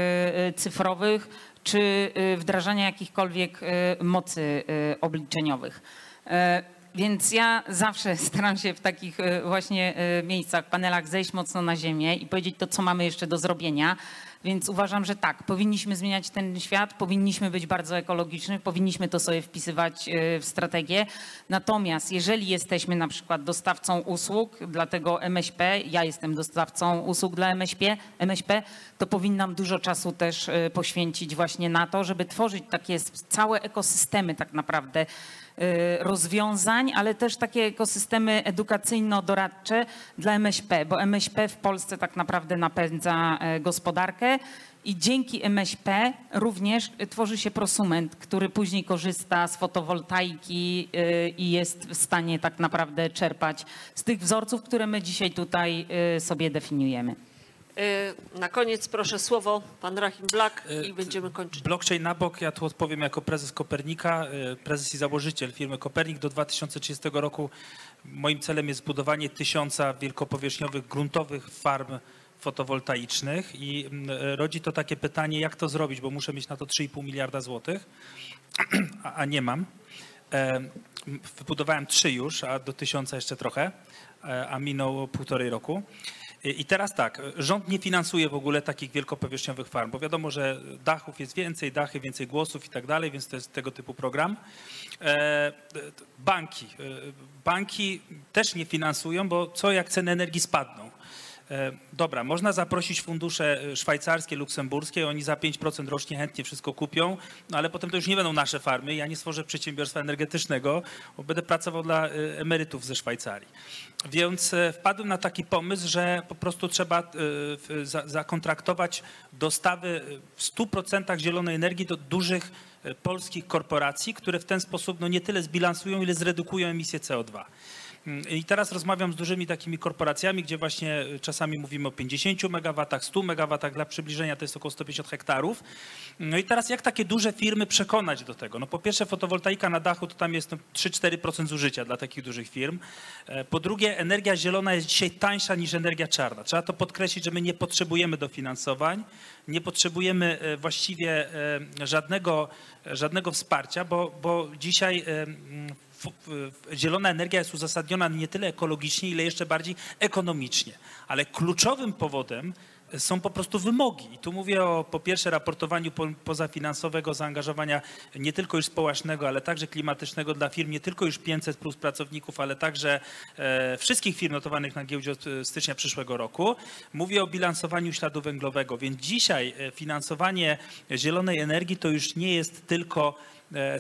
e, cyfrowych czy e, wdrażania jakichkolwiek e, mocy e, obliczeniowych. E, Więc ja zawsze staram się w takich e, właśnie e, miejscach, panelach zejść mocno na ziemię i powiedzieć to, co mamy jeszcze do zrobienia. Więc uważam, że tak, powinniśmy zmieniać ten świat, powinniśmy być bardzo ekologiczni, powinniśmy to sobie wpisywać e, w strategię. Natomiast jeżeli jesteśmy na przykład dostawcą usług dla tego MŚP, ja jestem dostawcą usług dla MŚP, MŚP to powinnam dużo czasu też e, poświęcić właśnie na to, żeby tworzyć takie całe ekosystemy tak naprawdę rozwiązań, ale też takie ekosystemy edukacyjno-doradcze dla MŚP, bo MŚP w Polsce tak naprawdę napędza e, gospodarkę i dzięki MŚP również e, tworzy się prosument, który później korzysta z fotowoltaiki e, i jest w stanie tak naprawdę czerpać z tych wzorców, które my dzisiaj tutaj sobie definiujemy. E, Na koniec proszę słowo pan Rahim Blak i będziemy kończyć. Blockchain na bok, ja tu odpowiem jako prezes Kopernika, e, prezes i założyciel firmy Kopernik. Do 2030 roku moim celem jest zbudowanie tysiąca wielkopowierzchniowych gruntowych farm fotowoltaicznych i mm, rodzi to takie pytanie, jak to zrobić, bo muszę mieć na to 3,5 miliarda złotych, a, nie mam. E, Wybudowałem trzy już, a do tysiąca jeszcze trochę, e, a minął półtorej roku. I teraz tak, rząd nie finansuje w ogóle takich wielkopowierzchniowych farm, bo wiadomo, że dachów jest więcej, dachy, więcej głosów i tak dalej, więc to jest tego typu program. E, Banki. e, Banki też nie finansują, bo co jak ceny energii spadną? E, Dobra, można zaprosić fundusze e, szwajcarskie, luksemburskie, oni za 5% rocznie chętnie wszystko kupią, no ale potem to już nie będą nasze farmy. Ja nie stworzę przedsiębiorstwa energetycznego, bo będę pracował dla e, emerytów ze Szwajcarii. Więc wpadłem na taki pomysł, że po prostu trzeba zakontraktować dostawy w 100% zielonej energii do dużych polskich korporacji, które w ten sposób no, nie tyle zbilansują, ile zredukują emisję CO2. Mm, I teraz rozmawiam z dużymi takimi korporacjami, gdzie właśnie y, czasami mówimy o 50 MW, 100 MW, dla przybliżenia to jest około 150 hektarów. No i teraz jak takie duże firmy przekonać do tego? No po pierwsze fotowoltaika na dachu to tam jest no 3-4% zużycia dla takich dużych firm. E, Po drugie energia zielona jest dzisiaj tańsza niż energia czarna. Trzeba to podkreślić, że my nie potrzebujemy dofinansowań, nie potrzebujemy e, właściwie e, żadnego, żadnego wsparcia, bo, bo dzisiaj zielona energia jest uzasadniona nie tyle ekologicznie, ile jeszcze bardziej ekonomicznie. Ale kluczowym powodem są po prostu wymogi. I tu mówię o po pierwsze raportowaniu po, pozafinansowego zaangażowania nie tylko już społecznego, ale także klimatycznego dla firm, nie tylko już 500 plus pracowników, ale także e, wszystkich firm notowanych na giełdzie od e, stycznia przyszłego roku. Mówię o bilansowaniu śladu węglowego, więc dzisiaj e, finansowanie zielonej energii to już nie jest tylko e,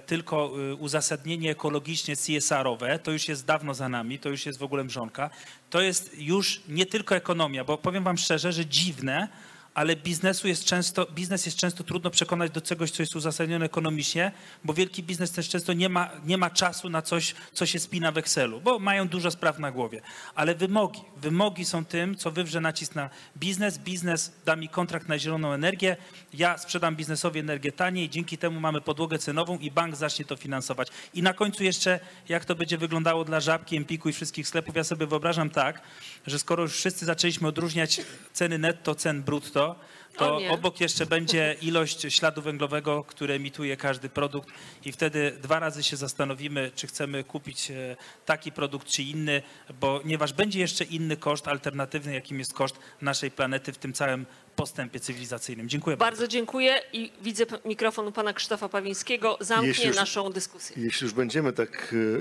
tylko e, uzasadnienie ekologicznie CSR-owe, to już jest dawno za nami, to już jest w ogóle mrzonka. To jest już nie tylko ekonomia, bo powiem wam szczerze, że dziwne, ale biznesu jest często, biznes jest często trudno przekonać do czegoś, co jest uzasadnione ekonomicznie, bo wielki biznes też często nie ma, nie ma czasu na coś, co się spina w Excelu, bo mają dużo spraw na głowie. Ale wymogi, wymogi są tym, co wywrze nacisk na biznes. Biznes da mi kontrakt na zieloną energię, ja sprzedam biznesowi energię taniej, dzięki temu mamy podłogę cenową i bank zacznie to finansować. I na końcu jeszcze, jak to będzie wyglądało dla Żabki, Empiku i wszystkich sklepów, ja sobie wyobrażam tak, że skoro już wszyscy zaczęliśmy odróżniać ceny netto, cen brutto, to O nie. obok jeszcze będzie ilość śladu węglowego, który emituje każdy produkt i wtedy dwa razy się zastanowimy, czy chcemy kupić e, taki produkt, czy inny, ponieważ będzie jeszcze inny koszt alternatywny, jakim jest koszt naszej planety w tym całym postępie cywilizacyjnym. Dziękuję bardzo. Bardzo dziękuję i widzę mikrofon u pana Krzysztofa Pawińskiego. Zamknie Jeśli już- naszą dyskusję. Jeśli już będziemy tak y,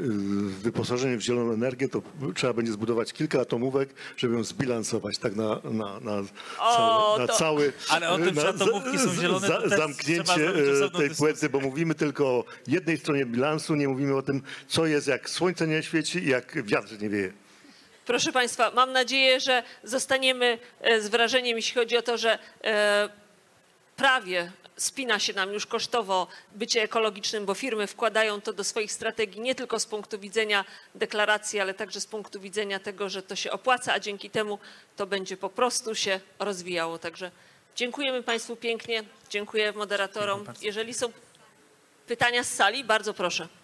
wyposażeni w zieloną energię, to trzeba będzie zbudować kilka atomówek, żeby ją zbilansować tak na, na, na, O, cały, na to- cały... Ale o tym, na że atomówki są zielone, trzeba zamknięcie e, tej dyskusję. płety, bo mówimy tylko o jednej stronie bilansu, nie mówimy o tym, co jest, jak słońce nie świeci i jak wiatr nie wieje. Proszę Państwa, mam nadzieję, że zostaniemy e, z wrażeniem, jeśli chodzi o to, że e, prawie spina się nam już kosztowo bycie ekologicznym, bo firmy wkładają to do swoich strategii nie tylko z punktu widzenia deklaracji, ale także z punktu widzenia tego, że to się opłaca, a dzięki temu to będzie po prostu się rozwijało. Także dziękujemy Państwu pięknie, dziękuję moderatorom. Jeżeli są pytania z sali, bardzo proszę.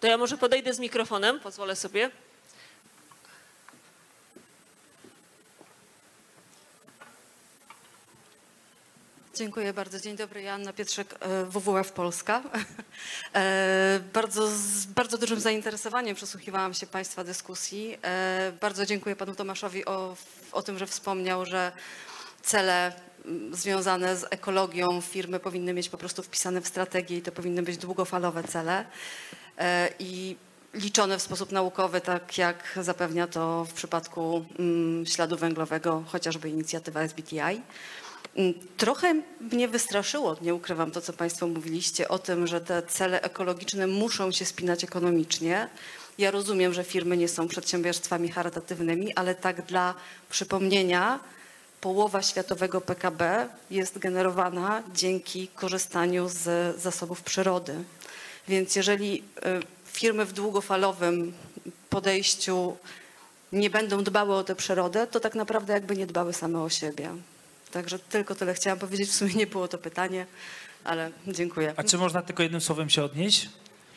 To ja może podejdę z mikrofonem, pozwolę sobie. Dziękuję bardzo. Dzień dobry, Joanna Pietrzek, e, WWF Polska. E, Bardzo, z bardzo dużym zainteresowaniem przesłuchiwałam się Państwa dyskusji. E, Bardzo dziękuję Panu Tomaszowi o, o tym, że wspomniał, że cele związane z ekologią firmy powinny mieć po prostu wpisane w strategię i to powinny być długofalowe cele E, i liczone w sposób naukowy, tak jak zapewnia to w przypadku mm, śladu węglowego, chociażby inicjatywa SBTI. Mm, Trochę mnie wystraszyło, nie ukrywam to, co Państwo mówiliście o tym, że te cele ekologiczne muszą się spinać ekonomicznie. Ja rozumiem, że firmy nie są przedsiębiorstwami charytatywnymi, ale tak dla przypomnienia, połowa światowego PKB jest generowana dzięki korzystaniu z zasobów przyrody. Więc jeżeli y, firmy w długofalowym podejściu nie będą dbały o tę przyrodę, to tak naprawdę jakby nie dbały same o siebie. Także tylko tyle chciałam powiedzieć. W sumie nie było to pytanie, ale dziękuję. A czy można tylko jednym słowem się odnieść?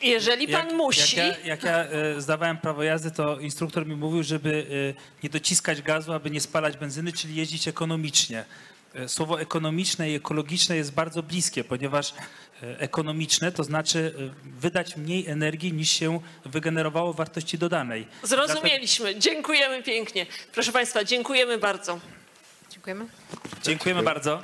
Jeżeli pan musi. Jak ja, jak ja e, zdawałem prawo jazdy, to instruktor mi mówił, żeby e, nie dociskać gazu, aby nie spalać benzyny, czyli jeździć ekonomicznie. E, Słowo ekonomiczne i ekologiczne jest bardzo bliskie, ponieważ ekonomiczne to znaczy wydać mniej energii niż się wygenerowało wartości dodanej. Zrozumieliśmy. Dziękujemy pięknie. Proszę Państwa, dziękujemy bardzo. Dziękujemy. Dziękujemy bardzo.